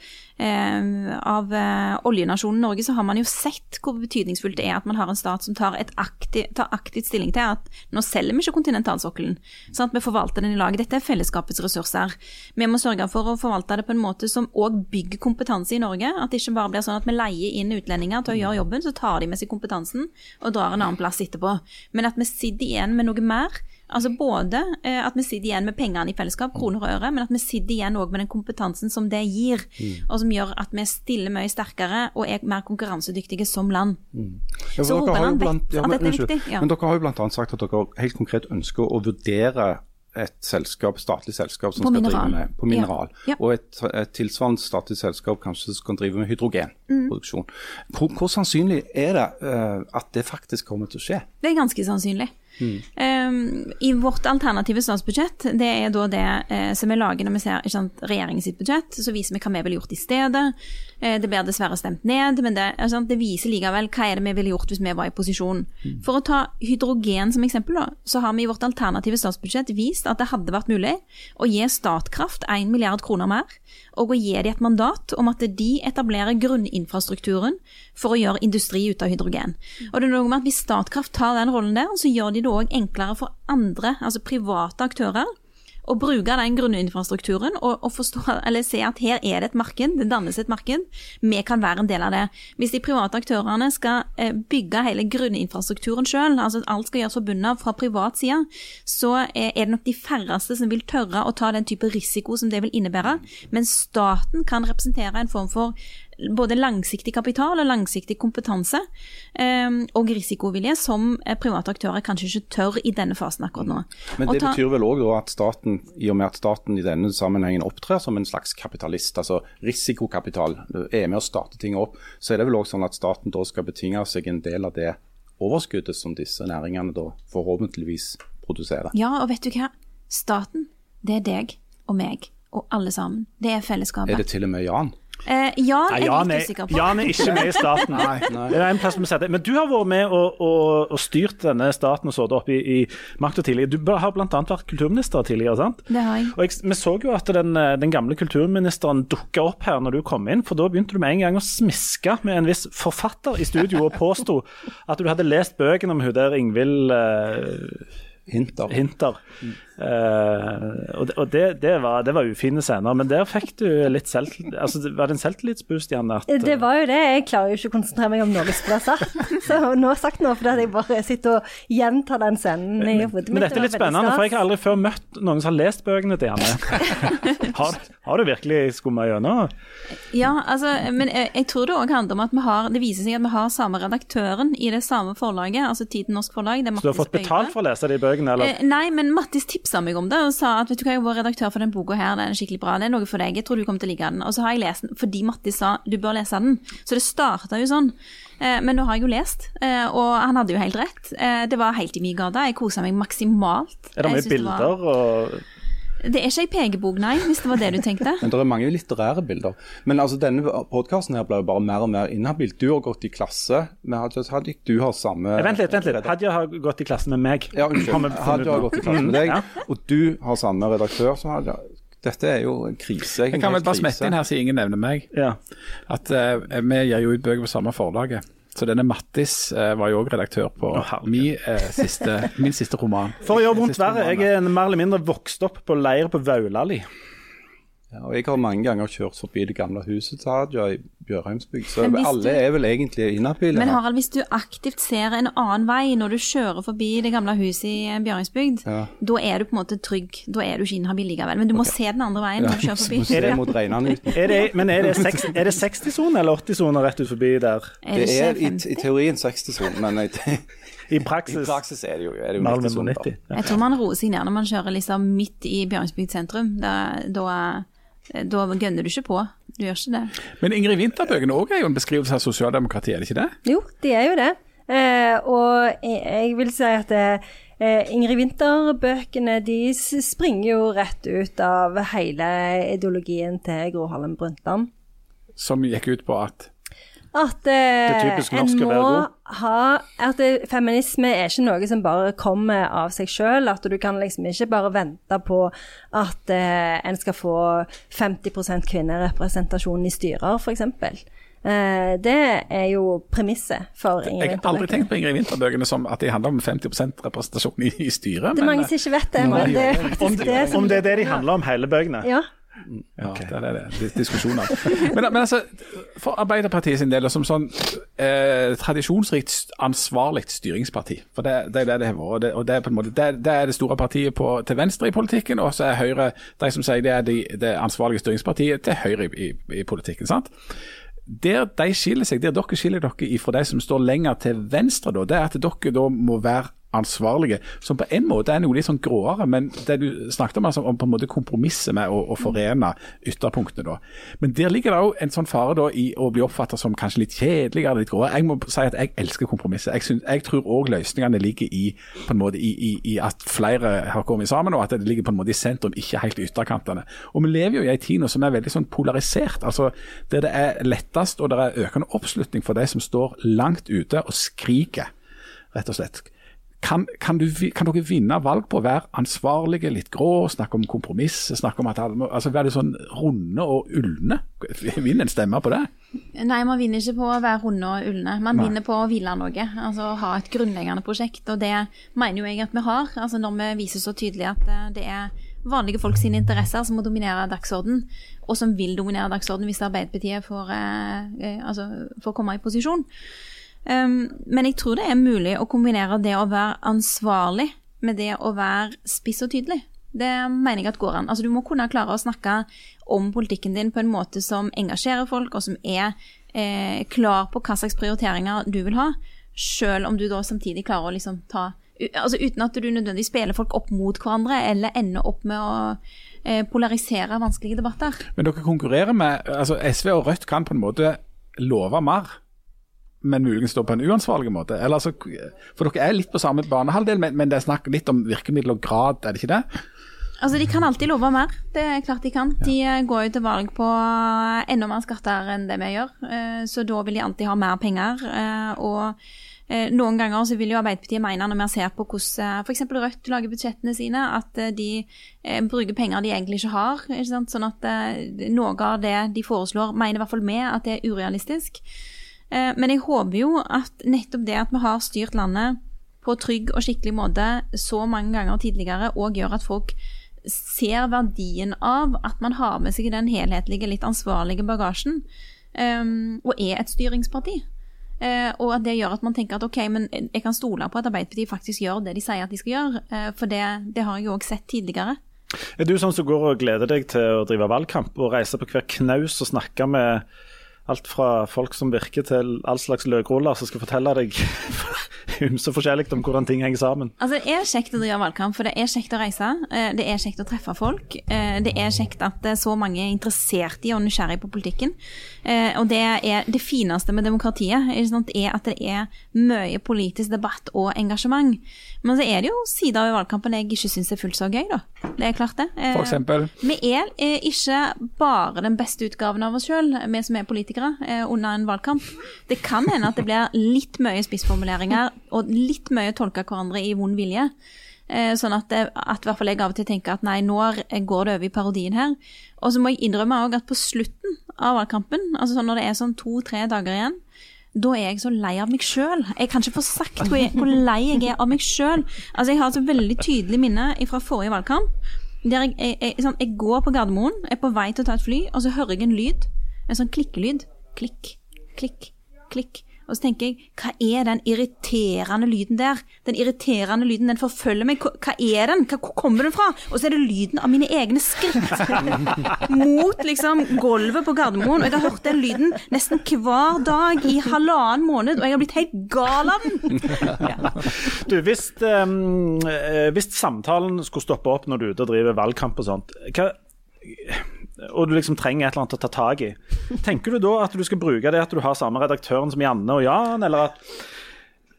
eh, av eh, oljenasjonen Norge så har man jo sett hvor betydningsfullt det er at man har en stat som tar, aktiv, tar aktivt stilling til at nå selger vi ikke kontinentalsokkelen. Sant? Vi forvalter den i lag. Dette er fellesskapets ressurser. Vi må sørge for å forvalte det på en måte som òg bygger kompetanse i Norge. At det ikke bare blir sånn at vi leier inn utlendinger til å gjøre jobben, så tar de med seg kompetansen og drar en annen plass etterpå. Men at vi sitter igjen med noe mer. Altså både eh, at vi sitter igjen med pengene i fellesskap, kroner og øre, men at vi sitter igjen òg med den kompetansen som det gir. Og som gjør at vi stiller mye sterkere og er mer konkurransedyktige som land. Ja, Så Rogaland vet ja, men, at dette er viktig, ja. Men dere har jo bl.a. sagt at dere helt konkret ønsker å vurdere et selskap, statlig selskap som På skal mineral. drive med på mineral. Ja. Og et, et tilsvarende statlig selskap kanskje som skal drive med hydrogenproduksjon. Mm. Hvor, hvor sannsynlig er det uh, at det faktisk kommer til å skje? Det er ganske sannsynlig. Um, I vårt alternative statsbudsjett, det er da det eh, som vi lager når vi ser sant, regjeringens budsjett, så viser vi hva vi ville gjort i stedet. Eh, det blir dessverre stemt ned, men det, altså, det viser likevel hva er det vi ville gjort hvis vi var i posisjon. For å ta hydrogen som eksempel, da, så har vi i vårt alternative statsbudsjett vist at det hadde vært mulig å gi Statkraft 1 milliard kroner mer, og å gi dem et mandat om at de etablerer grunninfrastrukturen for å gjøre industri ut av hydrogen. Og det er noe med at Hvis Statkraft tar den rollen der, så gjør de det òg enklere for andre, altså private aktører, å bruke den grunninfrastrukturen og, og forstå, se at her er det et marked, det dannes et marked. Vi kan være en del av det. Hvis de private aktørene skal eh, bygge hele grunninfrastrukturen sjøl, altså at alt skal gjøres forbundet fra privat side, så eh, er det nok de færreste som vil tørre å ta den type risiko som det vil innebære. Men staten kan representere en form for både langsiktig kapital og langsiktig kompetanse eh, og risikovilje som eh, private aktører kanskje ikke tør i denne fasen akkurat nå. Men det ta- betyr vel òg at staten, i og med at staten i denne sammenhengen opptrer som en slags kapitalist, altså risikokapital, er med å starte ting opp, så er det vel òg sånn at staten da skal betinge seg en del av det overskuddet som disse næringene da forhåpentligvis produserer. Ja, og vet du hva? Staten, det er deg og meg og alle sammen. Det er fellesskapet. Er det til og med Jan? Eh, Jan Nei, er Jan litt er, usikker på. Jan er ikke med i staten. Det er en plass vi setter. Men du har vært med og, og, og styrt denne staten og sittet oppe i, i makta tidligere. Du har bl.a. vært kulturminister tidligere, sant? Det har jeg. Og jeg, Vi så jo at den, eh, den gamle kulturministeren dukka opp her når du kom inn. For da begynte du med en gang å smiske med en viss forfatter i studio og påsto at du hadde lest bøkene om hun der Ingvild eh, Hinter. Hinter. Eh, og det, og det, det, var, det var ufine scener, men der fikk du litt selv... Altså, var det en selvtillitsboost, Janne? At, Det var jo det. Jeg klarer jo ikke å konsentrere meg om noe som blir sagt. Så nå har jeg sagt noe fordi jeg bare sitter og gjentar den scenen i hodet men dette er litt spennende, for jeg har aldri før møtt noen som har lest bøkene til Janne. Har, har du virkelig skumma gjennom? Ja, altså, men jeg, jeg tror det òg handler om at vi har Det viser seg at vi har samme redaktøren i det samme forlaget, altså Tiden Norsk Forlag. Det er Så du har fått betalt for å lese de bøkene, eller? Eh, nei, men Mattis tipsa meg om det og sa at vet du hva, jeg var redaktør for den boka her, den er skikkelig bra, det er noe for deg, jeg tror du kommer til å like den. Og så har jeg lest den fordi Mattis sa du bør lese den. Så det starta jo sånn. Eh, men nå har jeg jo lest, eh, og han hadde jo helt rett. Eh, det var helt i min gate, jeg kosa meg maksimalt. Er det mye bilder var- og Det er ikke ei pekebok, nei, hvis det var det du tenkte. Men det er mange litterære bilder. Men altså, denne podkasten her blir jo bare mer og mer inhabil. Du har gått i klasse med Hadia Tajik. Du har samme Vent litt, vent litt. Hadia har gått i klasse med meg. Ja, unnskyld. Hadia har gått i klasse med deg, Ja. og du har samme redaktør som Hadia. Dette er jo en krise. Jeg kan vel bare smette inn her, siden ingen nevner meg, Ja. at uh, vi gir jo ut bøker på samme forlaget. Så denne Mattis eh, var jo òg redaktør på oh, min, eh, siste, min siste roman. For å gjøre vondt verre, jeg er mer eller mindre vokst opp på leir på Vaulali. Ja, og jeg har mange ganger kjørt forbi det gamle huset til Hadia i Bjørheimsbygd, så alle du- er vel egentlig inhabile. Men. Harald, hvis du aktivt ser en annen vei når du kjører forbi det gamle huset i Bjørheimsbygd, Ja. da er du på en måte trygg. Da er du ikke inhabil likevel. Men du må se den andre veien når du kjører forbi. se det- mot Er det, men er det, er det 60-sone eller 80-sone rett ut forbi der? Er Det det er i, i teorien 60-sone, men i, praksis, i praksis er det jo, er det jo 90 mindre soner. 90. Ja. Jeg tror man roer seg ned når man kjører liksom midt i Bjørheimsbygd sentrum. Da, da, da gønner du ikke på. Du gjør ikke det. Men Ingrid Winther-bøkene òg er jo en beskrivelse av sosialdemokratiet, er det ikke det? Jo, de er jo det. Eh, og jeg, jeg vil si at eh, Ingrid Winther-bøkene de springer jo rett ut av hele ideologien til Gro Harlem Brundtland. Som gikk ut på at At er eh, en må ha At det, feminisme er ikke noe som bare kommer av seg sjøl. At du kan liksom ikke bare vente på at eh, en skal få 50% kvinnerepresentasjon i styrer, f.eks. Eh, det er jo premisset for Ingrid Jeg har aldri tenkt på Ingrid Winther-bøkene som at de handler om 50 representasjon i, i styret. Det er mange men, som ikke vet det, men det er faktisk det som Om det er det de handler om, hele bøkene? Ja. Ja, det er det. er diskusjoner. Men, men altså, for Arbeiderpartiet sin del, og som sånn eh, tradisjonsrikt ansvarlig styringsparti, for det, det er det det har vært, og det, og det er på en måte, det, det er det store partiet på, til venstre i politikken, og så er Høyre de som sier det er de, det ansvarlige styringspartiet til høyre i, i, i politikken. sant? Der de skiller seg, der dere skiller dere ifra de som står lenger til venstre, da, det er at dere da må være ansvarlige, som på en måte er noe litt sånn gråere. Men det du snakket om, altså, om på en måte kompromisset med å, å forene ytterpunktene. da. Men der ligger det òg en sånn fare da i å bli oppfattet som kanskje litt kjedeligere, litt gråere. Jeg må si at jeg elsker kompromisset. Jeg, synes, jeg tror òg løsningene ligger i, på en måte, i, i, i, at flere har kommet sammen, og at det ligger på en måte i sentrum, ikke helt i ytterkantene. Og vi lever jo i ei tid nå som er veldig sånn polarisert. altså Der det er lettest og det er økende oppslutning for de som står langt ute og skriker, rett og slett. Kan, kan, du, kan, dere vinne valg på å være ansvarlige, litt grå, snakke om kompromiss? snakke om at alle altså Være litt sånn runde og ulne? Vinner en stemme på det? Nei, man vinner ikke på å være runde og ulne. Man Nei. vinner på å hvile noe. Altså ha et grunnleggende prosjekt. Og det mener jo jeg at vi har. Altså Når vi viser så tydelig at eh, det er vanlige folk sine interesser som må dominere dagsorden, og som vil dominere dagsorden hvis Arbeiderpartiet får, eh, eh altså, får komme i posisjon. Um, men jeg tror det er mulig å kombinere det å være ansvarlig med det å være spiss og tydelig. Det mener jeg at går an. Altså, du må kunne klare å snakke om politikken din på en måte som engasjerer folk, og som er eh, klar på hva slags prioriteringer du vil ha, selv om du da samtidig klarer å liksom ta altså Uten at du nødvendigvis spiller folk opp mot hverandre, eller ender opp med å eh, polarisere vanskelige debatter. Men dere konkurrerer med altså SV og Rødt kan på en måte love mer men muligens da på en uansvarlig måte? Eller, altså, for dere er litt på samme banehalvdel, men, men det er snakk litt om virkemiddel og grad, er det ikke det? Altså, De kan alltid love mer, det er klart de kan. De. Eh, går jo til valg på enda mer skatter enn det vi gjør, eh, så da vil de alltid ha mer penger. Eh, og noen ganger så vil jo Arbeiderpartiet mene, når vi ser på hvordan f.eks. Rødt lager budsjettene sine, at de bruker penger de egentlig ikke har. Ikke sånn at noe av det de foreslår, mener i hvert fall vi at det er urealistisk. Eh, men jeg håper jo at nettopp det at vi har styrt landet på trygg og skikkelig måte så mange ganger tidligere, òg gjør at folk ser verdien av at man har med seg den helhetlige, litt ansvarlige bagasjen, um, og er et styringsparti. Uh, og at det gjør at man tenker at ok, men jeg kan stole på at Arbeiderpartiet faktisk gjør det de sier at de skal gjøre, uh, for det, det har jeg jo òg sett tidligere. Er du sånn som går og gleder deg til å drive valgkamp og reise på hver knaus og snakke med alt fra folk som virker til all slags løkroller som skal fortelle deg ymse forskjellig om hvordan ting henger sammen. Altså, Det er kjekt å drive valgkamp, for det er kjekt å reise. Eh, det er kjekt å treffe folk. Eh, det er kjekt at så mange er interessert i og nysgjerrig på politikken. Eh, og det er det fineste med demokratiet, er at det er mye politisk debatt og engasjement. Men så er det jo sider ved valgkampen jeg ikke syns er fullt så gøy, da. Det er klart det. For eksempel? Vi er ikke bare den beste utgaven av oss sjøl, vi som er politikere, under en valgkamp. Det kan hende at det blir litt mye spissformuleringer og litt mye tolke hverandre i vond vilje. Eh, sånn at, det, at hvert fall jeg av og til tenker at nei, nå går det over i parodien her. Og så må jeg innrømme òg at på slutten av valgkampen, altså sånn når det er sånn to-tre dager igjen, da er jeg så lei av meg sjøl. Jeg kan ikke få sagt hvor, jeg, hvor lei jeg er av meg sjøl. Altså, jeg har et veldig tydelig minne fra forrige valgkamp. Jeg, jeg, jeg, sånn, jeg går på Gardermoen, er på vei til å ta et fly, og så hører jeg en lyd. En sånn klikkelyd. Klikk, klikk, klikk. Og så tenker jeg, hva er den irriterende lyden der? Den irriterende lyden, den forfølger meg. Hva er den? Hvor kommer den fra? Og så er det lyden av mine egne skritt mot liksom gulvet på Gardermoen. Og jeg har hørt den lyden nesten hver dag i halvannen måned, og jeg har blitt helt gal av den. Ja. Du, hvis, um, hvis samtalen skulle stoppe opp når du er ute og driver valgkamp og sånt, hva og du liksom trenger et eller annet å ta tak i. Tenker du da at du skal bruke det at du har samme redaktøren som Janne og Jan, eller at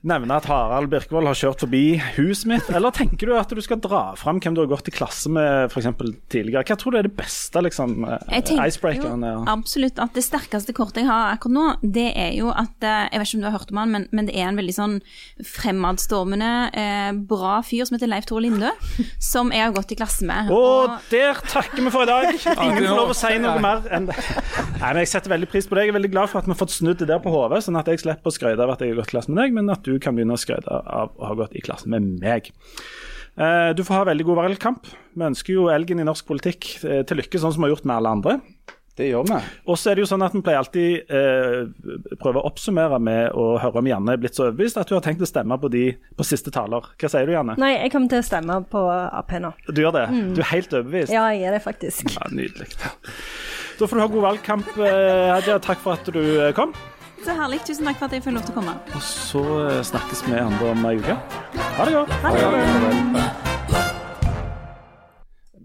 nevne at Harald Birkevold har kjørt forbi huset mitt? Eller tenker du at du skal dra fram hvem du har gått i klasse med f.eks. tidligere? Hva tror du er det beste liksom, icebreakeren? Jo, Absolutt at det sterkeste kortet jeg har akkurat nå, det er jo at eh, Jeg vet ikke om du har hørt om han, men, men det er en veldig sånn fremadstormende, eh, bra fyr som heter Leif Tore Lindø, som jeg har gått i klasse med. Og, og der takker vi for i dag! Ingen får lov å si noe mer enn det. Nei, men Jeg setter veldig pris på det. Jeg er veldig glad for at vi har fått snudd det der på hodet, sånn at jeg slipper å skryte av at jeg har gått i klasse med deg, men at du du kan begynne å skryte av å ha gått i klasse med meg. Eh, du får ha veldig god valgkamp. Vi ønsker jo elgen i norsk politikk eh, til lykke, sånn som vi har gjort med alle andre. Det gjør vi. Og så er det jo sånn at Vi pleier alltid eh, prøve å oppsummere med å høre om Janne er blitt så overbevist at du har tenkt å stemme på de på siste taler. Hva sier du, Janne? Nei, jeg kommer til å stemme på Ap nå. Du gjør det? Mm. Du er helt overbevist? Ja, jeg er det faktisk. Ja, Nydelig. Da får du ha god valgkamp, Hadia. Takk for at du kom. Så herlig. Tusen takk for at jeg fikk lov til å komme. Og så eh, snakkes vi andre om ei uke. Ha det godt. Ha det godt.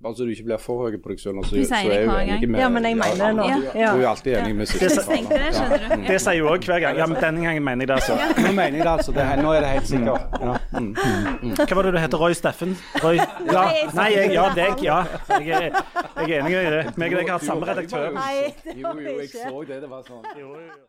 Altså du ikke blir for høy på deg selv, så, så er jo hver enig med Ja, men jeg mener det nå. Ja. Ja. Du er jo alltid enig med siste taler. det. Det sier jeg òg hver gang. Ja, men denne gangen mener jeg det, altså. Nå mener jeg det altså. Det er, nå er det helt sikkert. Ja. Mm. Hva var det du heter? Roy Steffen? Roy? Ja. Nei, jeg, ja, deg. Ja. Jeg er, jeg er enig i det. Meg og deg har hatt samme redaktør. Nei, det Jo, var jo, jeg så det. Det var sånn. Jo, jo.